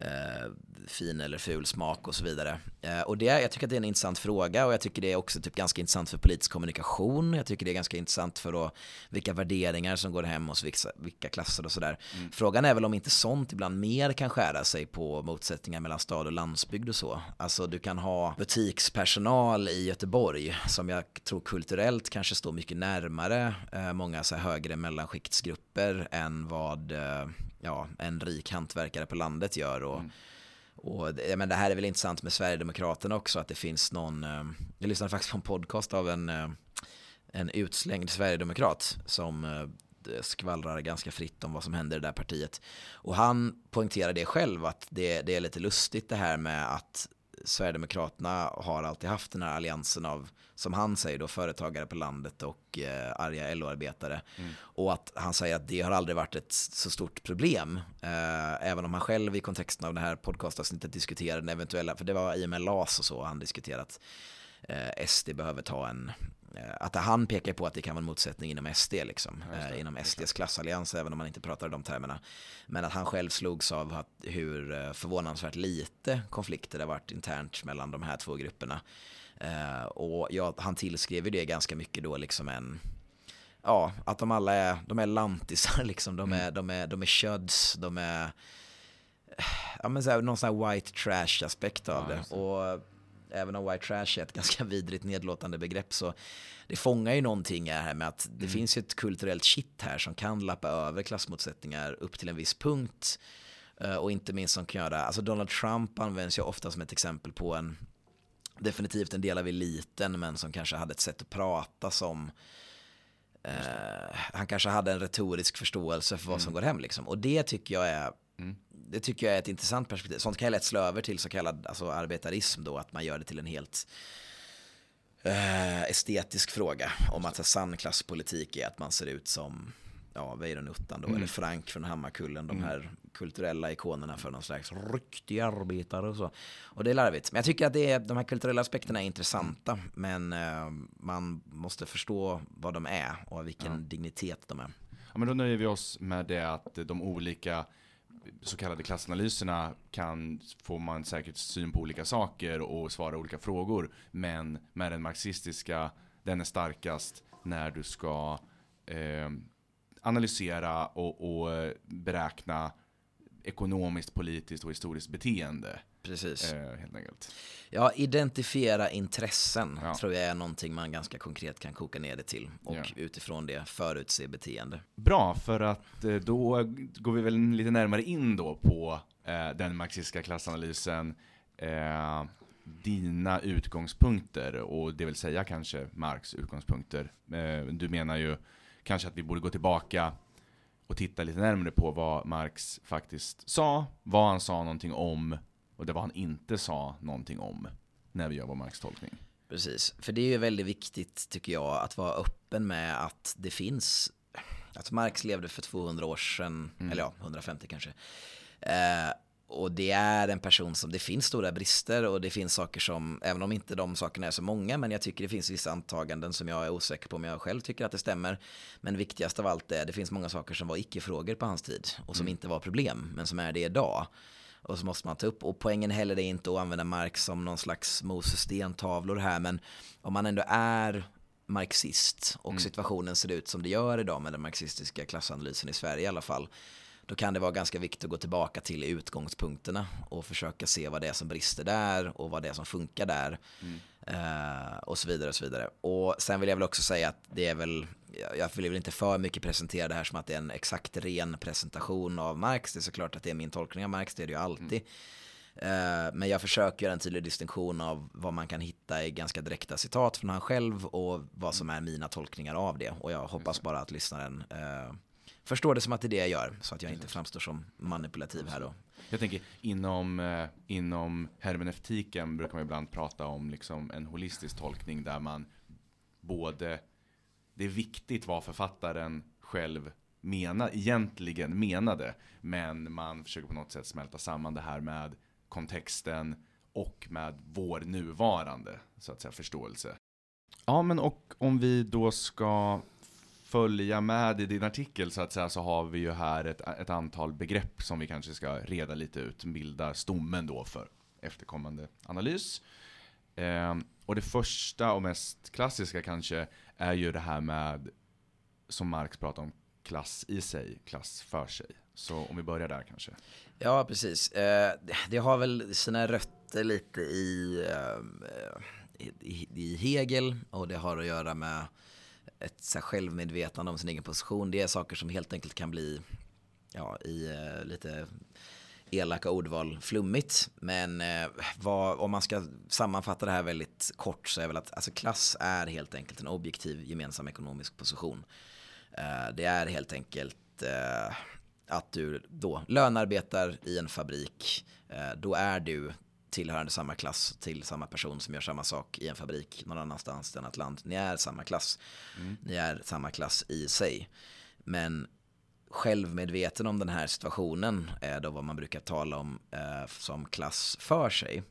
eh, fin eller ful smak och så vidare. Eh, och det, jag tycker att det är en intressant fråga och jag tycker det är också typ ganska intressant för politisk kommunikation. Jag tycker det är ganska intressant för då, vilka värderingar som går hem hos vilka, vilka klasser och sådär. Mm. Frågan är väl om inte sånt ibland mer kan skära sig på motsättningar mellan stad och landsbygd och så. Alltså du kan ha butikspersonal i Göteborg som jag tror kulturellt kanske står mycket närmare eh, många så här högre mellanskiktsgrupper än vad eh, ja, en rik hantverkare på landet gör. Och, mm. och men det här är väl intressant med Sverigedemokraterna också, att det finns någon, eh, jag lyssnade faktiskt på en podcast av en, eh, en utslängd Sverigedemokrat som eh, skvallrar ganska fritt om vad som händer i det där partiet. Och han poängterar det själv att det, det är lite lustigt det här med att Sverigedemokraterna har alltid haft den här alliansen av, som han säger då, företagare på landet och eh, arga LO-arbetare. Mm. Och att han säger att det har aldrig varit ett så stort problem. Eh, även om han själv i kontexten av det här podcastavsnittet diskuterade den eventuella, för det var IML LAS och så, han diskuterat eh, SD behöver ta en att han pekar på att det kan vara en motsättning inom SD, liksom, eh, inom SDs klassallians, även om man inte pratar de termerna. Men att han själv slogs av att hur eh, förvånansvärt lite konflikter det har varit internt mellan de här två grupperna. Eh, och ja, han tillskrev ju det ganska mycket då liksom en, ja, att de alla är, de är lantisar liksom, de är, mm. de är, de är köds, de är, ja men så här, någon sån här white trash aspekt av ja, det. Och även om white trash är ett ganska vidrigt nedlåtande begrepp så det fångar ju någonting här med att det mm. finns ju ett kulturellt shit här som kan lappa över klassmotsättningar upp till en viss punkt. Eh, och inte minst som kan göra, alltså Donald Trump används ju ofta som ett exempel på en, definitivt en del av eliten men som kanske hade ett sätt att prata som Uh, han kanske hade en retorisk förståelse för vad som mm. går hem liksom. Och det tycker jag är mm det tycker jag är ett intressant perspektiv. Sånt kan jag lätt slå över till så kallad alltså, arbetarism då, att man gör det till en helt eh, estetisk fråga. Om att sann klasspolitik är att man ser ut som ja, Weironuttan då, mm. eller Frank från Hammarkullen, de mm. här kulturella ikonerna för någon slags riktig arbetare och så. Och det är larvigt. Men jag tycker att det är, de här kulturella aspekterna är intressanta, men eh, man måste förstå vad de är och vilken ja. dignitet de är. Ja, men då nöjer vi oss med det att de olika så kallade klassanalyserna kan, får man säkert syn på olika saker och svara olika frågor. Men med den marxistiska, den är starkast när du ska eh, analysera och, och, eh, beräkna ekonomiskt, politiskt och historiskt beteende. Precis. Eh, helt enkelt. Ja, identifiera intressen ja. tror jag är någonting man ganska konkret kan koka ner det till. Och ja. utifrån det förutse beteende. Bra, för att eh, då går vi väl lite närmare in då på eh, den marxistiska klassanalysen. Eh, dina utgångspunkter och det vill säga kanske Marx utgångspunkter. Eh, du menar ju kanske att vi borde gå tillbaka och titta lite närmare på vad Marx faktiskt sa, vad han sa någonting om och det var han inte sa någonting om när vi gör vår Marx tolkning. Precis, för det är ju väldigt viktigt tycker jag att vara öppen med att det finns, att Marx levde för 200 år sedan, mm. eller ja, 150 kanske. Eh, och det är en person som, det finns stora brister och det finns saker som, även om inte de sakerna är så många, men jag tycker det finns vissa antaganden som jag är osäker på om jag själv tycker att det stämmer. Men viktigast av allt är, det finns många saker som var icke-frågor på hans tid och som mm. inte var problem, men som är det idag. Och så måste man ta upp, och poängen heller är inte att använda Marx som någon slags Moses stentavlor här, men om man ändå är marxist och mm. situationen ser ut som det gör idag med den marxistiska klassanalysen i Sverige i alla fall, då kan det vara ganska viktigt att gå tillbaka till utgångspunkterna och försöka se vad det är som brister där och vad det är som funkar där. Mm. Uh, och så vidare och så vidare. Och sen vill jag väl också säga att det är väl, jag vill väl inte för mycket presentera det här som att det är en exakt ren presentation av Marx. Det är såklart att det är min tolkning av Marx, det är det ju alltid. Mm. Uh, men jag försöker göra en tydlig distinktion av vad man kan hitta i ganska direkta citat från han själv och vad som är mina tolkningar av det. Och jag hoppas bara att lyssnaren uh, förstår det som att det är det jag gör, så att jag inte framstår som manipulativ här då. Jag tänker inom, eh, inom hermeneutiken brukar man ibland prata om liksom en holistisk tolkning där man både, det är viktigt vad författaren själv mena, egentligen menade, men man försöker på något sätt smälta samman det här med kontexten och med vår nuvarande så att säga, förståelse. Ja, men och om vi då ska följa med i din artikel så att säga så har vi ju här ett, ett antal begrepp som vi kanske ska reda lite ut, bilda stommen då för efterkommande analys. Eh, och det första och mest klassiska kanske är ju det här med, som Marx pratar om, klass i sig, klass för sig. Så om vi börjar där kanske. Ja, precis. Eh, det har väl sina rötter lite i, eh, i, i Hegel och det har att göra med ett så självmedvetande om sin egen position. Det är saker som helt enkelt kan bli, ja, i eh, lite elaka ordval flummigt. Men eh, vad, om man ska sammanfatta det här väldigt kort så är väl att alltså, klass är helt enkelt en objektiv gemensam ekonomisk position. Eh, det är helt enkelt eh, att du då lönearbetar i en fabrik. Eh, då är du tillhörande samma klass till samma person som gör samma sak i en fabrik någon annanstans än ett land. Ni är samma klass. Mm. Ni är samma klass i sig. Men självmedveten om den här situationen är då vad man brukar tala om eh, som klass för sig.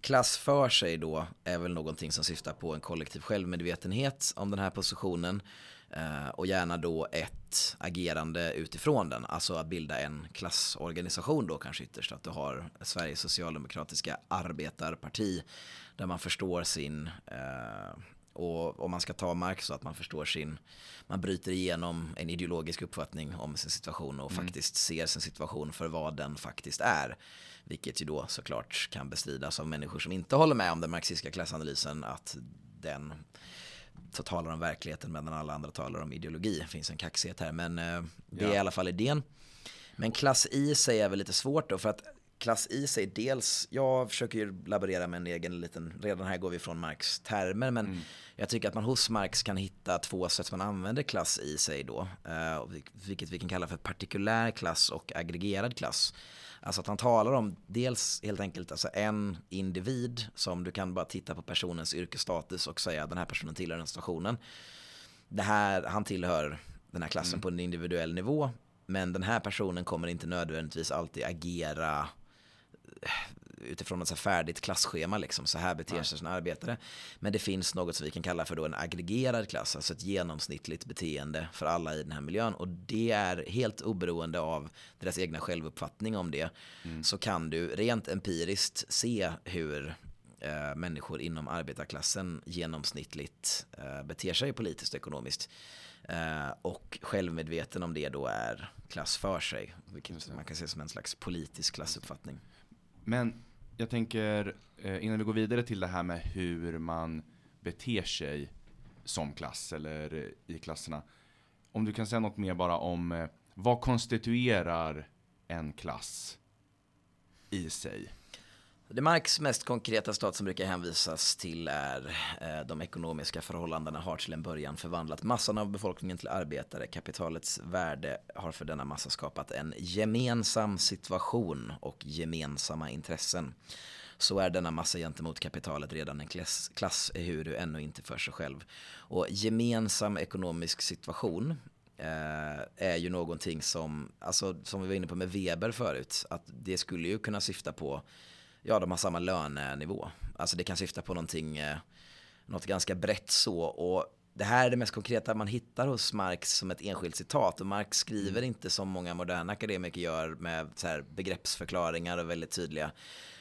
Klass för sig då är väl någonting som syftar på en kollektiv självmedvetenhet om den här positionen eh, och gärna då ett agerande utifrån den, alltså att bilda en klassorganisation då kanske ytterst, att du har Sveriges socialdemokratiska arbetarparti där man förstår sin eh, och om man ska ta Marx så att man förstår sin, man bryter igenom en ideologisk uppfattning om sin situation och mm. faktiskt ser sin situation för vad den faktiskt är. Vilket ju då såklart kan bestridas av människor som inte håller med om den marxistiska klassanalysen att den så talar om verkligheten medan alla andra talar om ideologi. Det finns en kaxighet här men eh, det ja. är i alla fall idén. Men klass i sig är väl lite svårt då för att klass i sig dels, jag försöker ju laborera med en egen liten, redan här går vi från Marx termer men mm. jag tycker att man hos Marx kan hitta två sätt man använder klass i sig då, eh, vilket vi kan kalla för partikulär klass och aggregerad klass. Alltså att han talar om dels helt enkelt alltså en individ som du kan bara titta på personens yrkesstatus och säga att den här personen tillhör den situationen. Det här, han tillhör den här klassen mm. på en individuell nivå men den här personen kommer inte nödvändigtvis alltid agera utifrån ett så färdigt klasschema liksom. Så här beter sig sina arbetare. Men det finns något som vi kan kalla för då en aggregerad klass, alltså ett genomsnittligt beteende för alla i den här miljön. Och det är helt oberoende av deras egna självuppfattning om det. Mm. Så kan du rent empiriskt se hur eh, människor inom arbetarklassen genomsnittligt eh, beter sig politiskt och ekonomiskt. Eh, och självmedveten om det då är klass för sig, vilket man kan se som en slags politisk klassuppfattning. Men jag tänker, eh, innan vi går vidare till det här med hur man beter sig som klass eller eh, i klasserna. Om du kan säga något mer bara om eh, vad konstituerar en klass i sig? Det Marx mest konkreta stat som brukar hänvisas till är eh, de ekonomiska förhållandena har till en början förvandlat massan av befolkningen till arbetare. Kapitalets värde har för denna massa skapat en gemensam situation och gemensamma intressen. Så är denna massa gentemot kapitalet redan en klass, klass eh, ehuru ännu inte för sig själv. Och gemensam ekonomisk situation eh, är ju någonting som, alltså, som vi var inne på med Weber förut, att det skulle ju kunna syfta på ja, de har samma lönenivå. Alltså det kan syfta på någonting, eh, något ganska brett så. Och det här är det mest konkreta man hittar hos Marx som ett enskilt citat. Och Marx skriver mm. inte som många moderna akademiker gör med så här begreppsförklaringar och väldigt tydliga.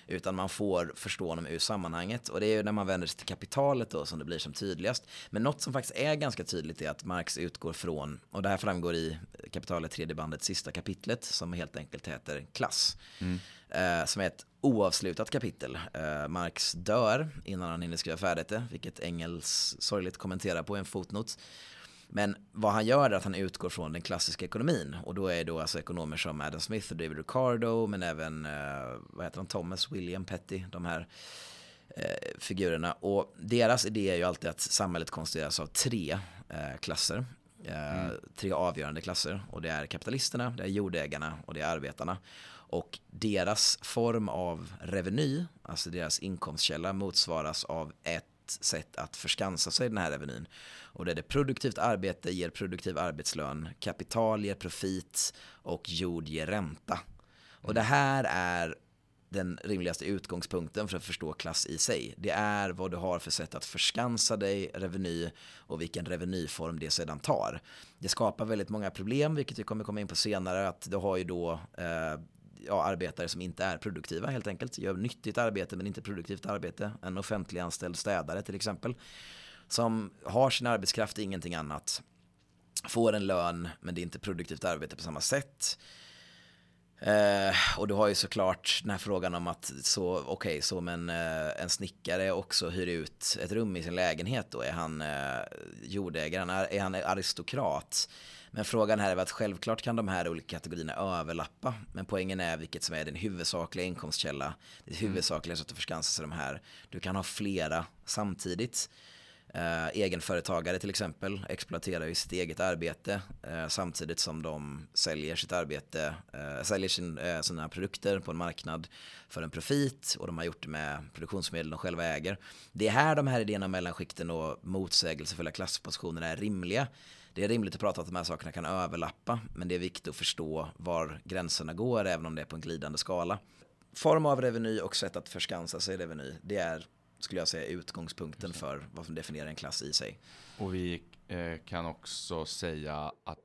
Utan man får förstå honom ur sammanhanget. Och det är ju när man vänder sig till kapitalet då som det blir som tydligast. Men något som faktiskt är ganska tydligt är att Marx utgår från, och det här framgår i kapitalet tredje bandet sista kapitlet som helt enkelt heter klass. Mm. Eh, som är ett oavslutat kapitel. Eh, Marx dör innan han hinner skriva färdigt det, vilket Engels sorgligt kommenterar på en fotnot. Men vad han gör är att han utgår från den klassiska ekonomin och då är då alltså ekonomer som Adam Smith och David Ricardo men även eh, vad heter han, Thomas William Petty, de här eh, figurerna. Och deras idé är ju alltid att samhället konstrueras av tre eh, klasser. Eh, mm. Tre avgörande klasser och det är kapitalisterna, det är jordägarna och det är arbetarna. Och deras form av reveny, alltså deras inkomstkälla motsvaras av ett sätt att förskansa sig den här revenyn. Och det är det produktivt arbete ger produktiv arbetslön, kapital ger profit och jord ger ränta. Och det här är den rimligaste utgångspunkten för att förstå klass i sig. Det är vad du har för sätt att förskansa dig reveny och vilken revenyform det sedan tar. Det skapar väldigt många problem, vilket vi kommer komma in på senare, att du har ju då eh, ja, arbetare som inte är produktiva helt enkelt. Gör nyttigt arbete men inte produktivt arbete. En offentlig anställd städare till exempel. Som har sin arbetskraft, ingenting annat. Får en lön men det är inte produktivt arbete på samma sätt. Eh, och du har ju såklart den här frågan om att så okej, okay, så men eh, en snickare också hyr ut ett rum i sin lägenhet då, är han eh, jordägaren, är, är han aristokrat? Men frågan här är att självklart kan de här olika kategorierna överlappa. Men poängen är vilket som är din huvudsakliga inkomstkälla. Det mm. huvudsakliga sättet att förskansa sig de här. Du kan ha flera samtidigt. Eh, egenföretagare till exempel exploaterar ju sitt eget arbete eh, samtidigt som de säljer sitt arbete, eh, säljer sin, eh, sina produkter på en marknad för en profit och de har gjort det med produktionsmedel de själva äger. Det är här de här idéerna om mellanskikten och motsägelsefulla klasspositioner är rimliga. Det är rimligt att prata att de här sakerna kan överlappa men det är viktigt att förstå var gränserna går även om det är på en glidande skala. Form av reveny och sätt att förskansa sig reveny, det är skulle jag säga utgångspunkten för vad som definierar en klass i sig. Och vi eh, kan också säga att,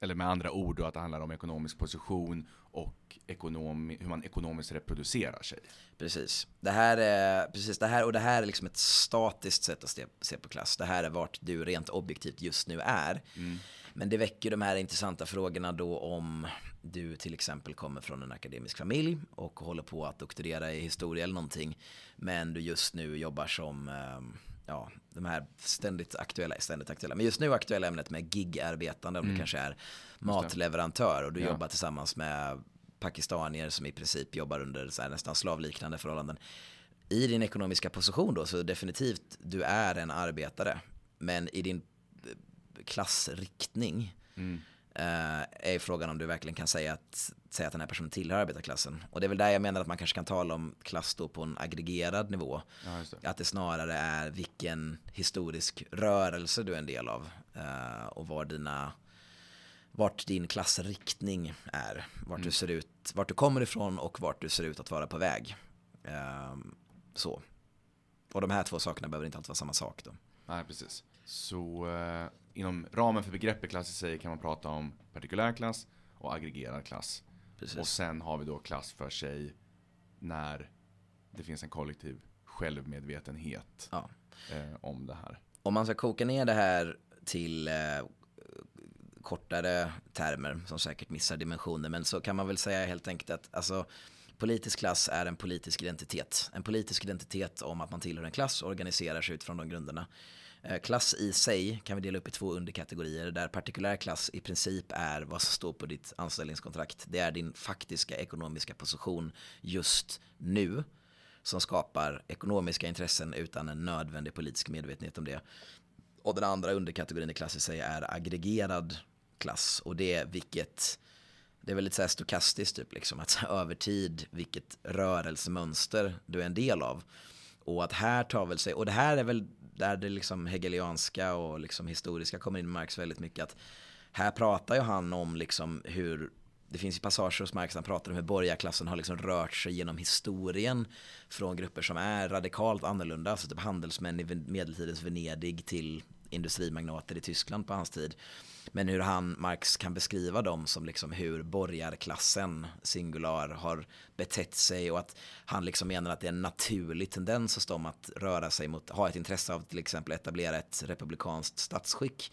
eller med andra ord då, att det handlar om ekonomisk position och ekonom, hur man ekonomiskt reproducerar sig. Precis. Det här är, precis det här, och det här är liksom ett statiskt sätt att se, på klass. Det här är vart du rent objektivt just nu är. Mm. Men det väcker de här intressanta frågorna då om du till exempel kommer från en akademisk familj och håller på att doktorera i historia eller någonting. Men du just nu jobbar som, ehm, ja, de här ständigt aktuella, ständigt aktuella, men just nu aktuella ämnet med gigarbetande, om mm. du kanske är matleverantör och du ja. jobbar tillsammans med pakistanier som i princip jobbar under så nästan slavliknande förhållanden. I din ekonomiska position då, så definitivt, du är en arbetare. Men i din klassriktning mm. eh, är frågan om du verkligen kan säga att, säga att den här personen tillhör arbetarklassen. Och det är väl där jag menar att man kanske kan tala om klass då på en aggregerad nivå. Ja, det. Att det snarare är vilken historisk rörelse du är en del av. Eh, och var dina vart din klassriktning är. Vart, mm. du ser ut, vart du kommer ifrån och vart du ser ut att vara på väg. Eh, så. Och de här två sakerna behöver inte alltid vara samma sak då. Nej, precis. Så eh, inom ramen för begreppet klass i sig kan man prata om partikulär klass och aggregerad klass. Precis. Och sen har vi då klass för sig när det finns en kollektiv självmedvetenhet ja. eh, om det här. Om man ska koka ner det här till eh, kortare termer som säkert missar dimensioner men så kan man väl säga helt enkelt att alltså, politisk klass är en politisk identitet. En politisk identitet om att man tillhör en klass och organiserar sig utifrån de grunderna. Eh, klass i sig kan vi dela upp i två underkategorier där partikulär klass i princip är vad som står på ditt anställningskontrakt. Det är din faktiska ekonomiska position just nu som skapar ekonomiska intressen utan en nödvändig politisk medvetenhet om det. Och den andra underkategorin i klass i sig är aggregerad klass och det är vilket det är väldigt så här stokastiskt typ liksom att över tid vilket rörelsemönster du är en del av. Och att här tar väl sig, och det här är väl där det liksom hegelianska och liksom historiska kommer in märks väldigt mycket att här pratar ju han om liksom hur det finns ju passager hos Marx han pratar om hur borgarklassen har liksom rört sig genom historien från grupper som är radikalt annorlunda, alltså typ handelsmän i medeltidens Venedig till industrimagnater i Tyskland på hans tid. Men hur han, Marx, kan beskriva dem som liksom hur borgarklassen, singular, har betett sig och att han liksom menar att det är en naturlig tendens hos dem att röra sig mot, ha ett intresse av till exempel etablera ett republikanskt statsskick.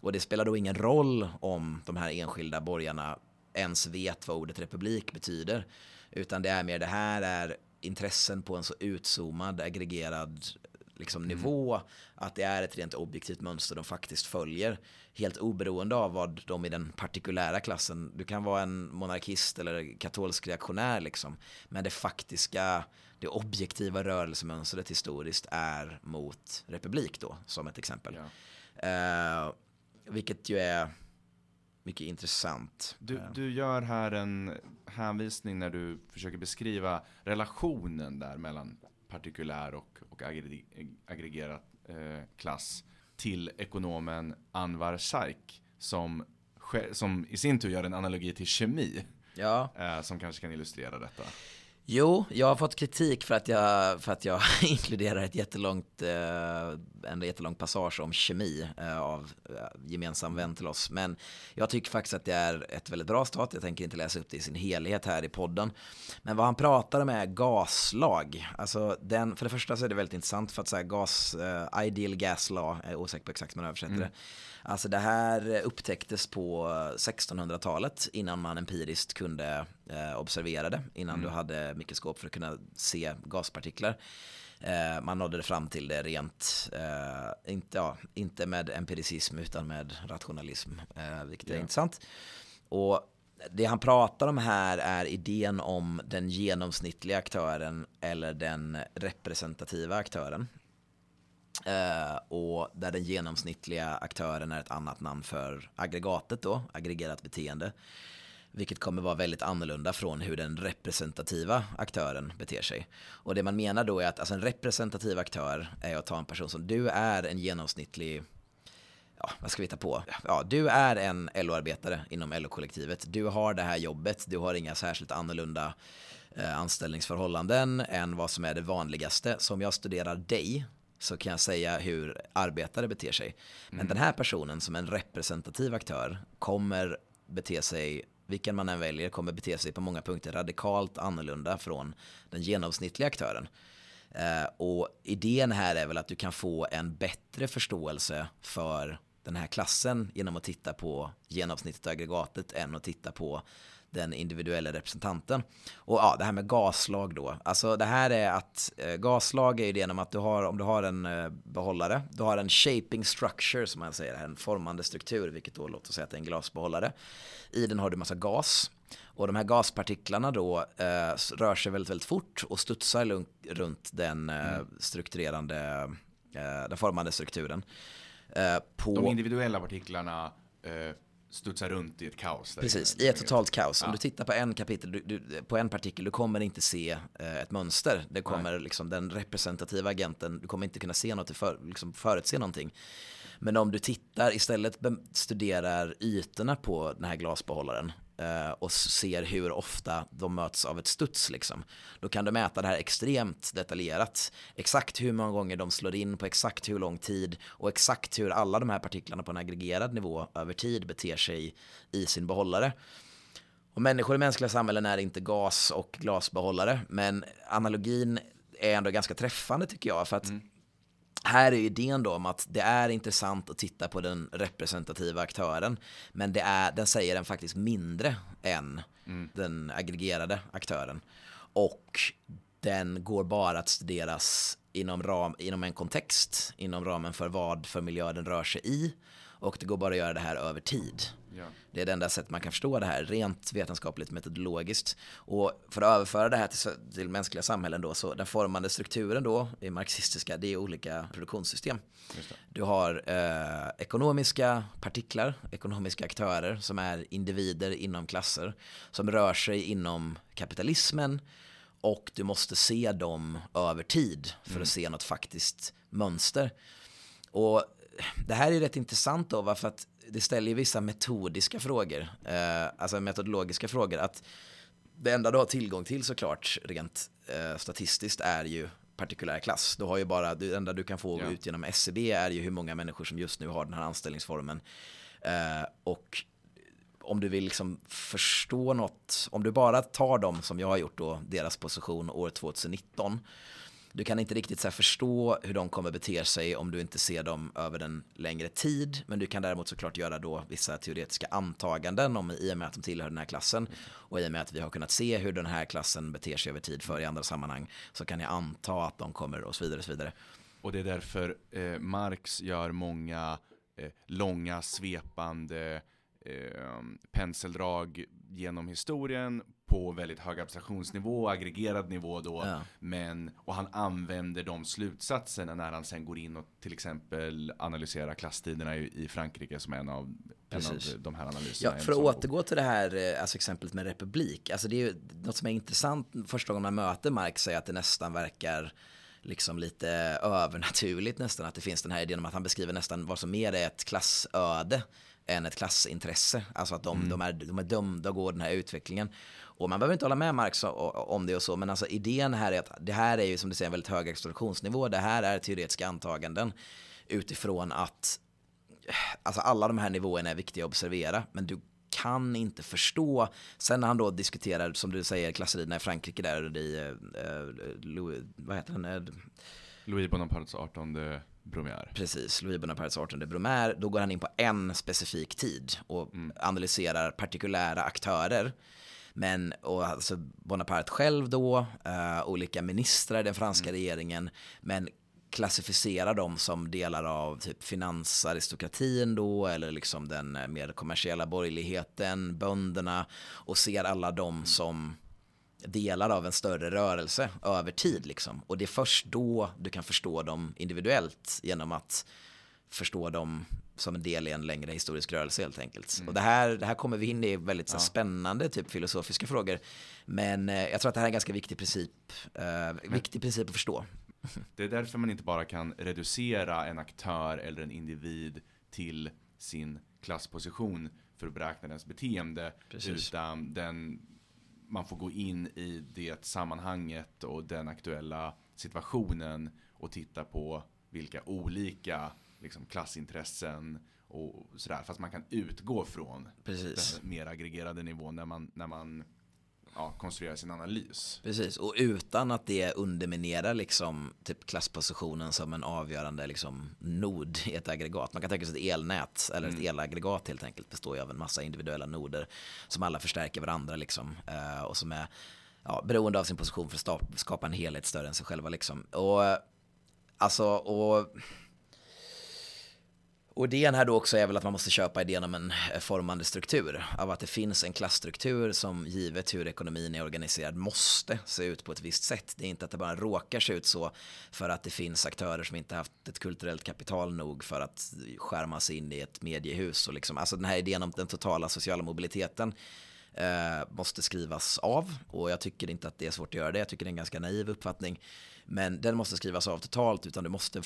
Och det spelar då ingen roll om de här enskilda borgarna ens vet vad ordet republik betyder. Utan det är mer det här är intressen på en så utzoomad, aggregerad liksom, mm. nivå. Att det är ett rent objektivt mönster de faktiskt följer. Helt oberoende av vad de i den partikulära klassen, du kan vara en monarkist eller katolsk reaktionär liksom. Men det faktiska, det objektiva rörelsemönstret historiskt är mot republik då, som ett exempel. Ja. Uh, vilket ju är mycket intressant. Du, eh. du gör här en hänvisning när du försöker beskriva relationen där mellan partikulär och, och aggregerad eh, klass till ekonomen Anwar Shaikh som, som i sin tur gör en analogi till kemi. Ja. Eh, som kanske kan illustrera detta. Jo, jag har fått kritik för att jag, för att jag inkluderar ett jättelångt, eh, en jättelång passage om kemi eh, av eh, gemensam vän till oss. Men jag tycker faktiskt att det är ett väldigt bra stat. Jag tänker inte läsa upp det i sin helhet här i podden. Men vad han pratar om är gaslag. Alltså den, för det första så är det väldigt intressant för att säga gas, uh, ideal gas law, jag är osäker på exakt hur man översätter mm. det. Alltså det här upptäcktes på 1600-talet innan man empiriskt kunde eh, observera det. Innan mm. du hade mikroskop för att kunna se gaspartiklar. Eh, man nådde fram till det rent, eh, inte, ja, inte med empiricism utan med rationalism, eh, vilket är yeah. intressant. Och det han pratar om här är idén om den genomsnittliga aktören eller den representativa aktören. Eh, och där den genomsnittliga aktören är ett annat namn för aggregatet då, aggregerat beteende. Vilket kommer vara väldigt annorlunda från hur den representativa aktören beter sig. Och det man menar då är att alltså en representativ aktör är att ta en person som du är en genomsnittlig ja, vad ska vi ta på? Ja, du är en LO-arbetare inom LO-kollektivet. Du har det här jobbet, du har inga särskilt annorlunda eh, anställningsförhållanden än vad som är det vanligaste. Så om jag studerar dig så kan jag säga hur arbetare beter sig. Men mm. den här personen som en representativ aktör kommer bete sig vilken man än väljer, kommer bete sig på många punkter radikalt annorlunda från den genomsnittliga aktören. Eh, och idén här är väl att du kan få en bättre förståelse för den här klassen genom att titta på genomsnittet och aggregatet än att titta på den individuella representanten. Och ja, det här med gaslag då. Alltså det här är att eh, gaslag är ju det genom att du har, om du har en eh, behållare, du har en shaping structure som man säger, en formande struktur, vilket då låter säga att det är en glasbehållare. I den har du massa gas. Och de här gaspartiklarna då eh, rör sig väldigt, väldigt fort och studsar runt den eh, mm. strukturerande, eh, den formande strukturen. Eh, på... De individuella partiklarna studsar runt i ett kaos. Precis, i ett totalt kaos. Ja. Om du tittar på en kapitel, du, du, på en partikel, du kommer inte se eh, ett mönster. Det kommer liksom den representativa agenten, du kommer inte kunna se något, för, liksom förutse någonting. Men om du tittar, istället studerar ytorna på den här glasbehållaren Eh, Eh, och ser hur ofta de möts av ett studs. Liksom. Då kan du mäta det här extremt detaljerat. Exakt hur många gånger de slår in på exakt hur lång tid och exakt hur alla de här partiklarna på en aggregerad nivå över tid beter sig i sin behållare. Och människor i mänskliga samhällen är inte gas och glasbehållare, men analogin är ändå ganska träffande tycker jag. För att mm här är idén då om att det är intressant att titta på den representativa aktören, men det är, den säger den faktiskt mindre än mm. den aggregerade aktören. Och den går bara att studeras inom, ram, inom en kontext, inom ramen för vad för miljö den rör sig i. Och det går bara att göra det här över tid. Ja. Det är det enda sättet man kan förstå det här rent vetenskapligt metodologiskt. Och för att överföra det här till, till mänskliga samhällen då, så den formande strukturen då i marxistiska, det är olika produktionssystem. Du har eh, ekonomiska partiklar, ekonomiska aktörer som är individer inom klasser som rör sig inom kapitalismen och du måste se dem över tid för mm. att se något faktiskt mönster. Och det här är rätt intressant då, för att det ställer vissa metodiska frågor, eh, alltså metodologiska frågor. Att det enda du har tillgång till såklart, rent eh, statistiskt, är ju partikulär klass. Du har ju bara, det enda du kan få ja. ut genom SCB är ju hur många människor som just nu har den här anställningsformen. Eh, och om du vill liksom förstå något, om du bara tar dem som jag har gjort då, deras position år 2019, du kan inte riktigt så förstå hur de kommer bete sig om du inte ser dem över en längre tid. Men du kan däremot såklart göra då vissa teoretiska antaganden om i och med att de tillhör den här klassen. Och i och med att vi har kunnat se hur den här klassen beter sig över tid för i andra sammanhang så kan jag anta att de kommer och så vidare. Och, så vidare. och det är därför eh, Marx gör många eh, långa svepande eh, penseldrag genom historien på väldigt hög abstraktionsnivå, aggregerad nivå då. Ja. Men, och han använder de slutsatserna när han sen går in och till exempel analyserar klasstiderna i, i Frankrike som en av, en av de här analyserna. Ja, för att återgå till det här eh, alltså exemplet med republik. Alltså det är ju något som är intressant första gången man möter Marx är att det nästan verkar liksom lite övernaturligt nästan att det finns den här idén om att han beskriver nästan vad som mer är ett klassöde än ett klassintresse. Alltså att de, mm. de, är, de är dömda att gå den här utvecklingen. Och man behöver inte hålla med Marx om det och så, men alltså idén här är att det här är ju som du säger en väldigt hög abstraktionsnivå. Det här är teoretiska antaganden utifrån att alltså alla de här nivåerna är viktiga att observera, men du kan inte förstå. Sen när han då diskuterar, som du säger, klasserierna i Frankrike där i, eh, Louis, vad heter han? Eh, Louis Bonapartes 18 Brumaire. Precis, Louis Bonapartes 18 Brumaire. Då går han in på en specifik tid och mm. analyserar partikulära aktörer. Men och alltså Bonaparte själv då, uh, olika ministrar i den franska mm. regeringen, men klassificerar dem som delar av typ finansaristokratin då eller liksom den eh, mer kommersiella borgerligheten, bönderna och ser alla dem mm. som delar av en större rörelse över tid liksom. Och det är först då du kan förstå dem individuellt genom att förstå dem som en del i en längre historisk rörelse helt enkelt. Mm. Och det här, det här kommer vi in i väldigt ja. spännande typ filosofiska frågor. Men eh, jag tror att det här är en ganska viktig princip, eh, viktig princip att förstå. Det är därför man inte bara kan reducera en aktör eller en individ till sin klassposition för att beräkna dens beteende. Precis. Utan den, man får gå in i det sammanhanget och den aktuella situationen och titta på vilka olika liksom, klassintressen och sådär. Fast man kan utgå från Precis. den mer aggregerade nivån när man, när man ja, konstruera sin analys. Precis, och utan att det underminerar liksom typ klasspositionen som en avgörande liksom nod i ett aggregat. Man kan tänka sig ett elnät eller mm. ett elaggregat helt enkelt består ju av en massa individuella noder som alla förstärker varandra liksom eh, och som är ja, beroende av sin position för att skapa en helhet större än sig själva liksom. Och alltså, och och idén här då också är väl att man måste köpa idén om en eh, formande struktur. Av att det finns en klassstruktur som givet hur ekonomin är organiserad måste se ut på ett visst sätt. Det är inte att det bara råkar se ut så för att det finns aktörer som inte haft ett kulturellt kapital nog för att skärma sig in i ett mediehus. Och liksom, alltså den här idén om den totala sociala mobiliteten eh, måste skrivas av. Och jag tycker inte att det är svårt att göra det. Jag tycker det är en ganska naiv uppfattning. Men den måste skrivas av totalt utan du måste,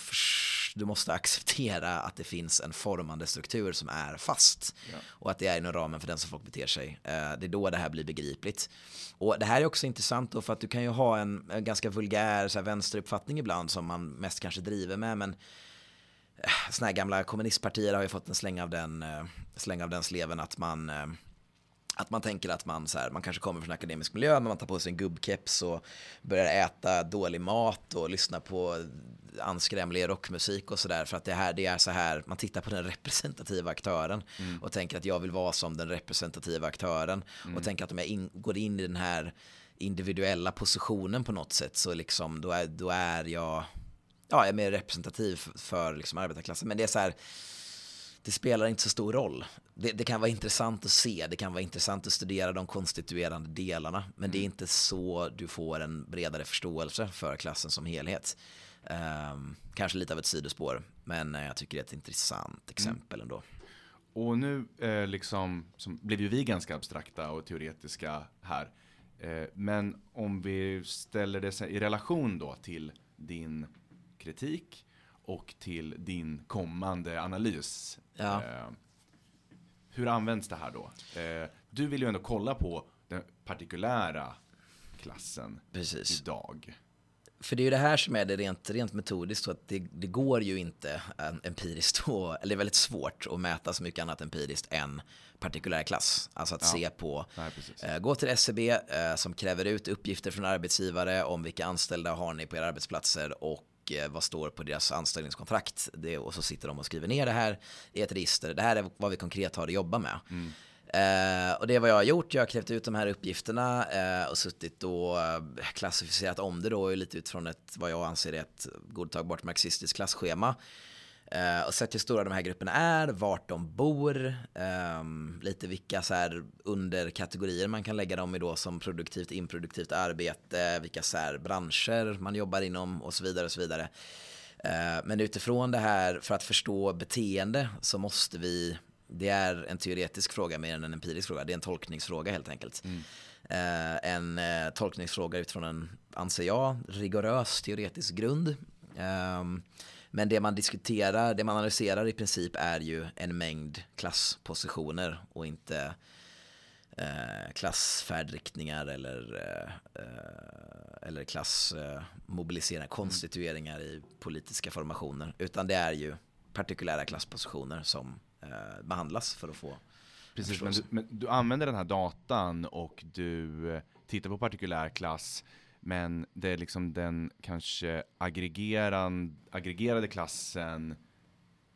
du måste acceptera att det finns en formande struktur som är fast. Ja. Och att det är inom ramen för den som folk beter sig. Eh, det är då det här blir begripligt. Och det här är också intressant då för att du kan ju ha en, en ganska vulgär så här, vänsteruppfattning ibland som man mest kanske driver med. Men eh, sådana här gamla kommunistpartier har ju fått en släng av den, eh, släng av den sleven att man att man tänker att man, så här, man kanske kommer från en akademisk miljö, men man tar på sig en gubbkeps och börjar äta dålig mat och lyssna på anskrämlig rockmusik och sådär. För att det här, det är så här, man tittar på den representativa aktören mm. och tänker att jag vill vara som den representativa aktören. Mm. Och tänker att om jag in, går in i den här individuella positionen på något sätt så liksom, då är, då är jag, ja, jag är mer representativ för, för liksom arbetarklassen. Men det är så här, det spelar inte så stor roll. Det, det, kan vara intressant att se, det kan vara intressant att studera de konstituerande delarna, men mm. det är mm. inte så du får en bredare förståelse för klassen som helhet. Um, kanske lite av ett sidospår, men jag tycker det är ett intressant exempel mm. ändå. Och nu eh, liksom, som, blev ju vi ganska abstrakta och teoretiska här. Eh, men om vi ställer det i relation då till din kritik och till din kommande analys. Ja. Eh, hur används det här då? Eh, du vill ju ändå kolla på den partikulära klassen Precis. idag. För det är ju det här som är det rent, rent metodiskt, så att det, det går ju inte empiriskt, och, eller det är väldigt svårt att mäta så mycket annat empiriskt än partikulär klass. Alltså att ja. se på, Nej, eh, gå till SCB e eh, som kräver ut uppgifter från arbetsgivare om vilka anställda har ni på era arbetsplatser och Eh, vad står på deras anställningskontrakt. Det, och så sitter de och skriver ner det här i ett register. Det här är vad vi konkret har att jobba med. Mm. Eh, och det är vad jag har gjort. Jag har krävt ut de här uppgifterna eh, och suttit och klassificerat om det då lite utifrån ett vad jag anser är ett godtagbart marxistiskt klasschema. Uh, och sett hur stora de här grupperna är, vart de bor, um, lite vilka så här underkategorier man kan lägga dem i då som produktivt, improduktivt arbete, vilka så här branscher man jobbar inom och så vidare och så vidare. Uh, men utifrån det här, för att förstå beteende så måste vi, det är en teoretisk fråga mer än en empirisk fråga, det är en tolkningsfråga helt enkelt. Mm. Uh, en tolkningsfråga utifrån en, anser jag, rigorös teoretisk grund. Um, men det man diskuterar, det man analyserar i princip är ju en mängd klasspositioner och inte eh, klassfärdriktningar eller, eh, eller klassmobiliseringar, eh, konstitueringar i politiska formationer. Utan det är ju partikulära klasspositioner som eh, behandlas för att få Precis, men du, men du använder den här datan och du eh, tittar på partikulär klass men det är liksom den kanske aggregerade klassen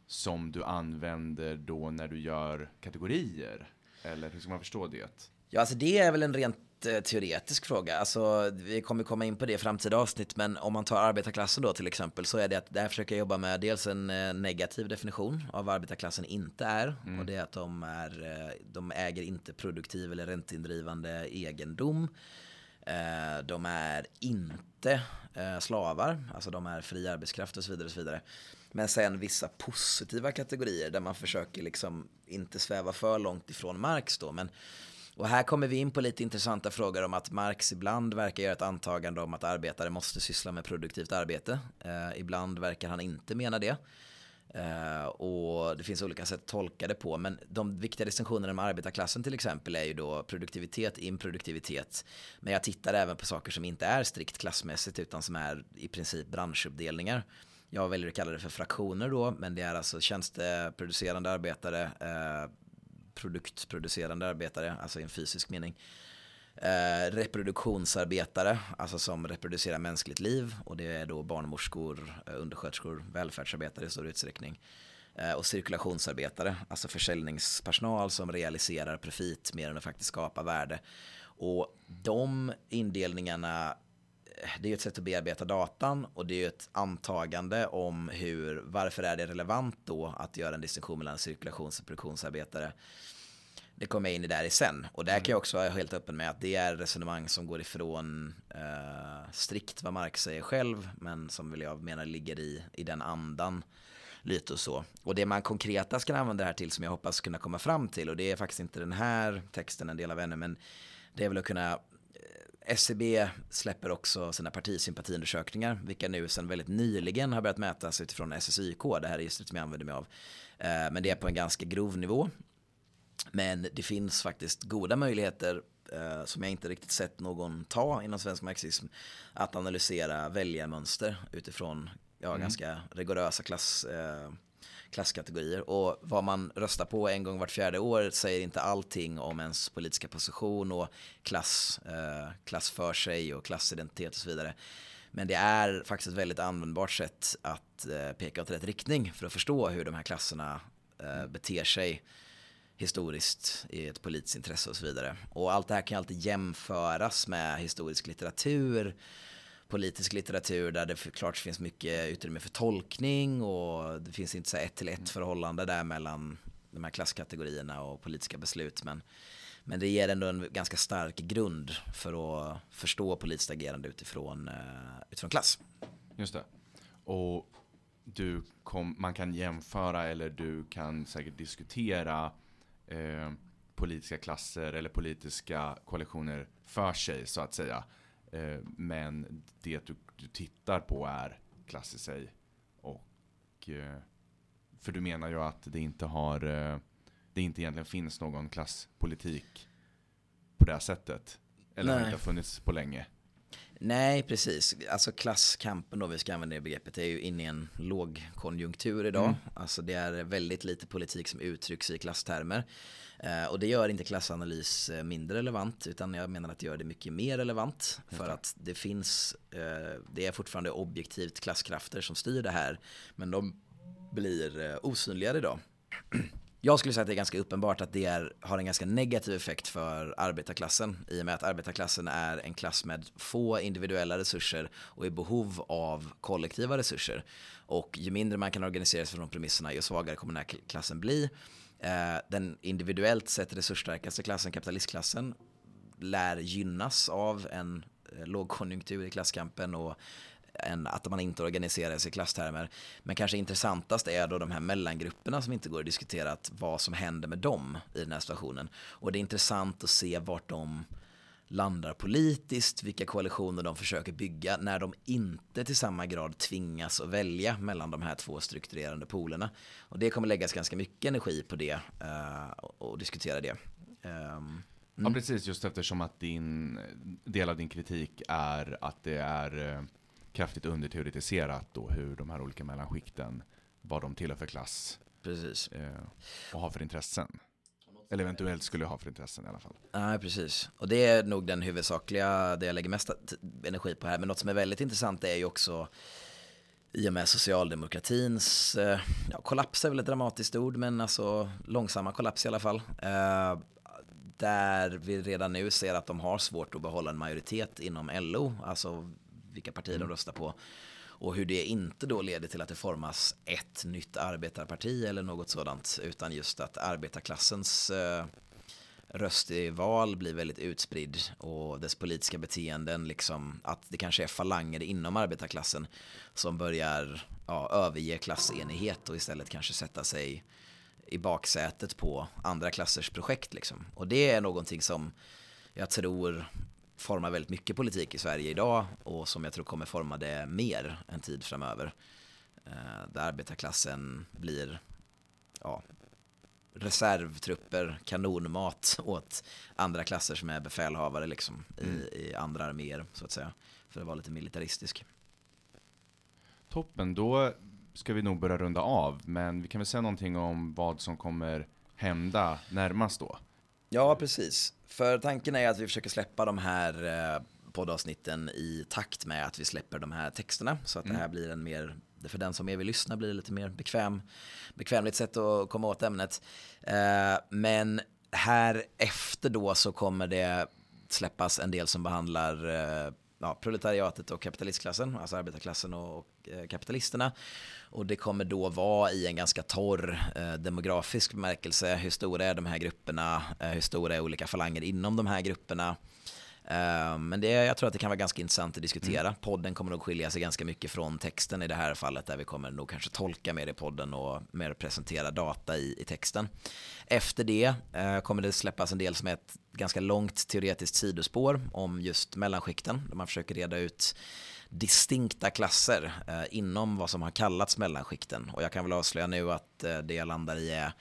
som du använder då när du gör kategorier? Eller hur ska man förstå det? Ja, alltså det är väl en rent eh, teoretisk fråga. Alltså, vi kommer komma in på det i framtida avsnitt, men om man tar arbetarklassen då till exempel så är det att där försöker jag jobba med dels en eh, negativ definition av vad arbetarklassen inte är mm. och det är att de, är, eh, de äger inte produktiv eller ränteindrivande egendom. Eh, de är inte eh, slavar, alltså de är fri arbetskraft och så vidare. Och så vidare. Men sen vissa positiva kategorier där man försöker liksom inte sväva för långt ifrån Marx då. Men, och här kommer vi in på lite intressanta frågor om att Marx ibland verkar göra ett antagande om att arbetare måste syssla med produktivt arbete. Eh, ibland verkar han inte mena det. Uh, och det finns olika sätt att tolka det på. Men de viktiga distinktionerna med arbetarklassen till exempel är ju då produktivitet, improduktivitet. Men jag tittar även på saker som inte är strikt klassmässigt utan som är i princip branschuppdelningar. Jag väljer att kalla det för fraktioner då, men det är alltså tjänsteproducerande arbetare, eh, produktproducerande arbetare, alltså i en fysisk mening. Eh, reproduktionsarbetare, alltså som reproducerar mänskligt liv och det är då barnmorskor, eh, undersköterskor, välfärdsarbetare i stor utsträckning. Eh, och cirkulationsarbetare, alltså försäljningspersonal som realiserar profit mer än att faktiskt skapa värde. Och de indelningarna eh, det är ett sätt att bearbeta datan och det är ett antagande om hur, varför är det relevant då att göra en distinktion mellan cirkulations och produktionsarbetare det kommer jag in i där i sen. Och där kan jag också vara helt öppen med att det är resonemang som går ifrån eh, strikt vad Marx säger själv, men som väl jag menar ligger i, i den andan. Lite och så. Och det man konkreta ska använda det här till som jag hoppas kunna komma fram till, och det är faktiskt inte den här texten en del av ännu, men det är väl att kunna SCB e släpper också sina partisympatiundersökningar, vilka nu sedan väldigt nyligen har börjat mätas utifrån SSIK, det här registret som jag använder mig av. Eh, men det är på en ganska grov nivå men det finns faktiskt goda möjligheter eh, som jag inte riktigt sett någon ta inom svensk marxism att analysera väljarmönster utifrån ja, mm. ganska rigorösa klass, eh, klasskategorier. Och vad man röstar på en gång vart fjärde år säger inte allting om ens politiska position och klass, eh, klass för sig och klassidentitet och så vidare. Men det är faktiskt ett väldigt användbart sätt att eh, peka åt rätt riktning för att förstå hur de här klasserna eh, beter sig historiskt i ett politiskt intresse och så vidare. Och allt det här kan ju alltid jämföras med historisk litteratur, politisk litteratur där det klart finns mycket utrymme för tolkning och det finns inte så ett till ett förhållande där mellan de här klasskategorierna och politiska beslut. Men, men det ger ändå en ganska stark grund för att förstå politiskt agerande utifrån, uh, utifrån klass. Just det. Och du kom, man kan jämföra eller du kan säkert diskutera eh, politiska klasser eller politiska koalitioner för sig så att säga. Eh, men det du, du, tittar på är klass i sig. Och, eh, för du menar ju att det inte har, eh, det inte egentligen finns någon klasspolitik på det här sättet. Eller Nej. har inte funnits på länge. Nej, precis. Alltså klasskampen då, vi ska använda det begreppet, är ju inne i en lågkonjunktur idag. Mm. Alltså det är väldigt lite politik som uttrycks i klasstermer. Eh, och det gör inte klassanalys eh, mindre relevant, utan jag menar att det gör det mycket mer relevant. För okay. att det finns, eh, det är fortfarande objektivt klasskrafter som styr det här. Men de blir eh, osynligare idag. Jag skulle säga att det är ganska uppenbart att det är, har en ganska negativ effekt för arbetarklassen i och med att arbetarklassen är en klass med få individuella resurser och i behov av kollektiva resurser. Och ju mindre man kan organisera sig från de premisserna, ju svagare kommer den här klassen bli. Eh, den individuellt sett resursstarkaste klassen, kapitalistklassen, lär gynnas av en eh, lågkonjunktur i klasskampen och än att man inte organiserar sig i klasstermer. Men kanske intressantast är då de här mellangrupperna som inte går att diskutera vad som händer med dem i den här situationen. Och det är intressant att se vart de landar politiskt, vilka koalitioner de försöker bygga när de inte till samma grad tvingas att välja mellan de här två strukturerande polerna. Och det kommer läggas ganska mycket energi på det uh, och, diskutera det. Um, Ja, precis, just eftersom att din del av din kritik är att det är eh, kraftigt underteoretiserat då hur de här olika mellanskikten, vad de tillhör för klass. Precis. Eh, och har för intressen. Eller eventuellt skulle ha för intressen i alla fall. Nej, precis. Och det är nog den huvudsakliga, det jag lägger mest energi på här. Men något som är väldigt intressant är ju också i och med socialdemokratins, eh, ja, kollaps är väl ett dramatiskt ord, men alltså långsamma kollaps i alla fall. Eh, där vi redan nu ser att de har svårt att behålla en majoritet inom LO, alltså vilka partier mm. de röstar på. Och hur det inte då leder till att det formas ett nytt arbetarparti eller något sådant. Utan just att arbetarklassens eh, röst i val blir väldigt utspridd och dess politiska beteenden, liksom att det kanske är falanger inom arbetarklassen som börjar ja, överge klassenighet och istället kanske sätta sig i baksätet på andra klassers projekt. Liksom. Och det är någonting som jag tror formar väldigt mycket politik i Sverige idag och som jag tror kommer forma det mer en tid framöver. Eh, där arbetarklassen blir ja, reservtrupper, kanonmat åt andra klasser som är befälhavare liksom, mm. i, i, andra arméer så att säga. För att vara lite militaristisk. Toppen, då ska vi nog börja runda av, men vi kan väl säga någonting om vad som kommer hända närmast då? Ja, precis. För tanken är att vi försöker släppa de här eh, poddavsnitten i takt med att vi släpper de här texterna. Så att mm. det här blir en mer, för den som är vill lyssna blir det lite mer bekväm, bekvämligt sätt att komma åt ämnet. Eh, men här efter då så kommer det släppas en del som behandlar eh, ja, proletariatet och kapitalistklassen, alltså arbetarklassen och, och eh, kapitalisterna. Och det kommer då vara i en ganska torr eh, demografisk bemärkelse. Hur stora är de här grupperna? Eh, hur stora är olika falanger inom de här grupperna? Eh, men det, jag tror att det kan vara ganska intressant att diskutera. Mm. Podden kommer nog skilja sig ganska mycket från texten i det här fallet där vi kommer nog kanske tolka mer i podden och mer presentera data i, i texten. Efter det eh, kommer det släppas en del som är ett ganska långt teoretiskt sidospår om just mellanskikten där man försöker reda ut distinkta klasser eh, inom vad som har kallats mellanskikten. Och jag kan väl avslöja nu att eh, det jag landar i är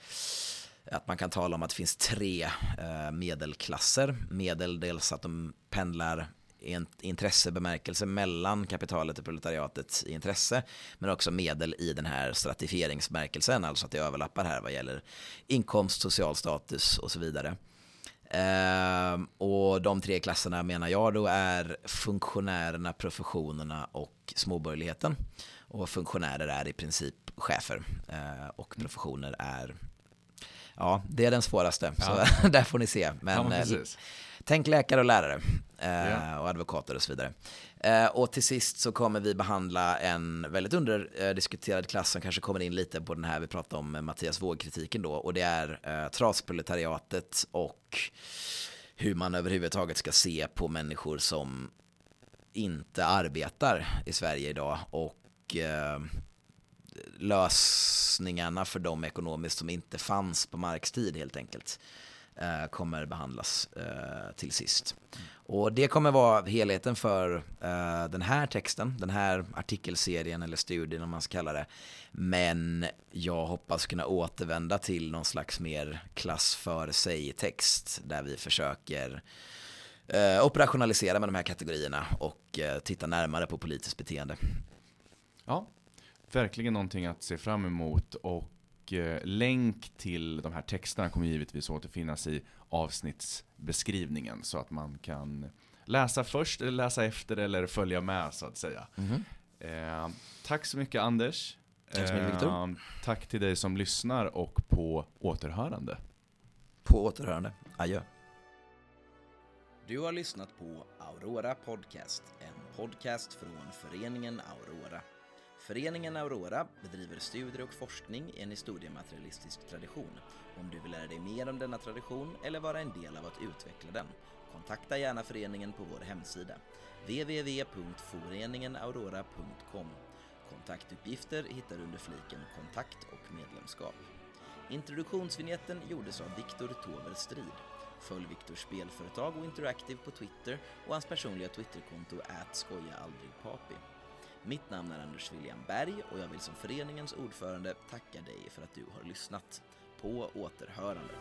att man kan tala om att det finns tre eh, medelklasser. Medel dels att de pendlar i intressebemärkelse mellan kapitalet och proletariatet i intresse, men också medel i den här stratifieringsmärkelsen, alltså att det överlappar här vad gäller inkomst, social status och så vidare. Uh, och de tre klasserna menar jag då är funktionärerna, professionerna och småborgerligheten. Och funktionärer är i princip chefer uh, och professioner är Ja, det är den svåraste, ja. så där får ni se. Men, ja, men Tänk läkare och lärare eh, yeah. och advokater och så vidare. Eh, och till sist så kommer vi behandla en väldigt underdiskuterad klass som kanske kommer in lite på den här vi pratade om Mattias Våg-kritiken då och det är eh, trasproletariatet och hur man överhuvudtaget ska se på människor som inte arbetar i Sverige idag och eh, lösningarna för dem ekonomiskt som inte fanns på Marx tid helt enkelt. Eh, kommer behandlas eh, till sist. Och det kommer vara helheten för eh, den här texten, den här artikelserien eller studien om man ska kalla det. Men jag hoppas kunna återvända till någon slags mer klass för sig-text där vi försöker eh, operationalisera med de här kategorierna och eh, titta närmare på politiskt beteende. Ja, verkligen någonting att se fram emot och Eh, länk till de här texterna kommer givetvis återfinnas i avsnittsbeskrivningen så att man kan läsa först, eller läsa efter eller följa med så att säga. Mm -hmm. eh, tack så mycket Anders. Tack så mycket Viktor. Eh, tack till dig som lyssnar och på återhörande. På återhörande. Adjö. Du har lyssnat på Aurora Podcast, en podcast från föreningen Aurora. Föreningen Aurora bedriver studier och forskning i en historiematerialistisk tradition. Om du vill lära dig mer om denna tradition eller vara en del av att utveckla den, kontakta gärna föreningen på vår hemsida www.foreningenaurora.com. Kontaktuppgifter hittar du under fliken Kontakt och medlemskap. Introduktionsvinjetten gjordes av Viktor Tover Strid. Följ Viktors spelföretag och Interactive på Twitter och hans personliga Twitterkonto @skojaaldrigpapi. Mitt namn är Anders William Berg och jag vill som föreningens ordförande tacka dig för att du har lyssnat. På återhörande.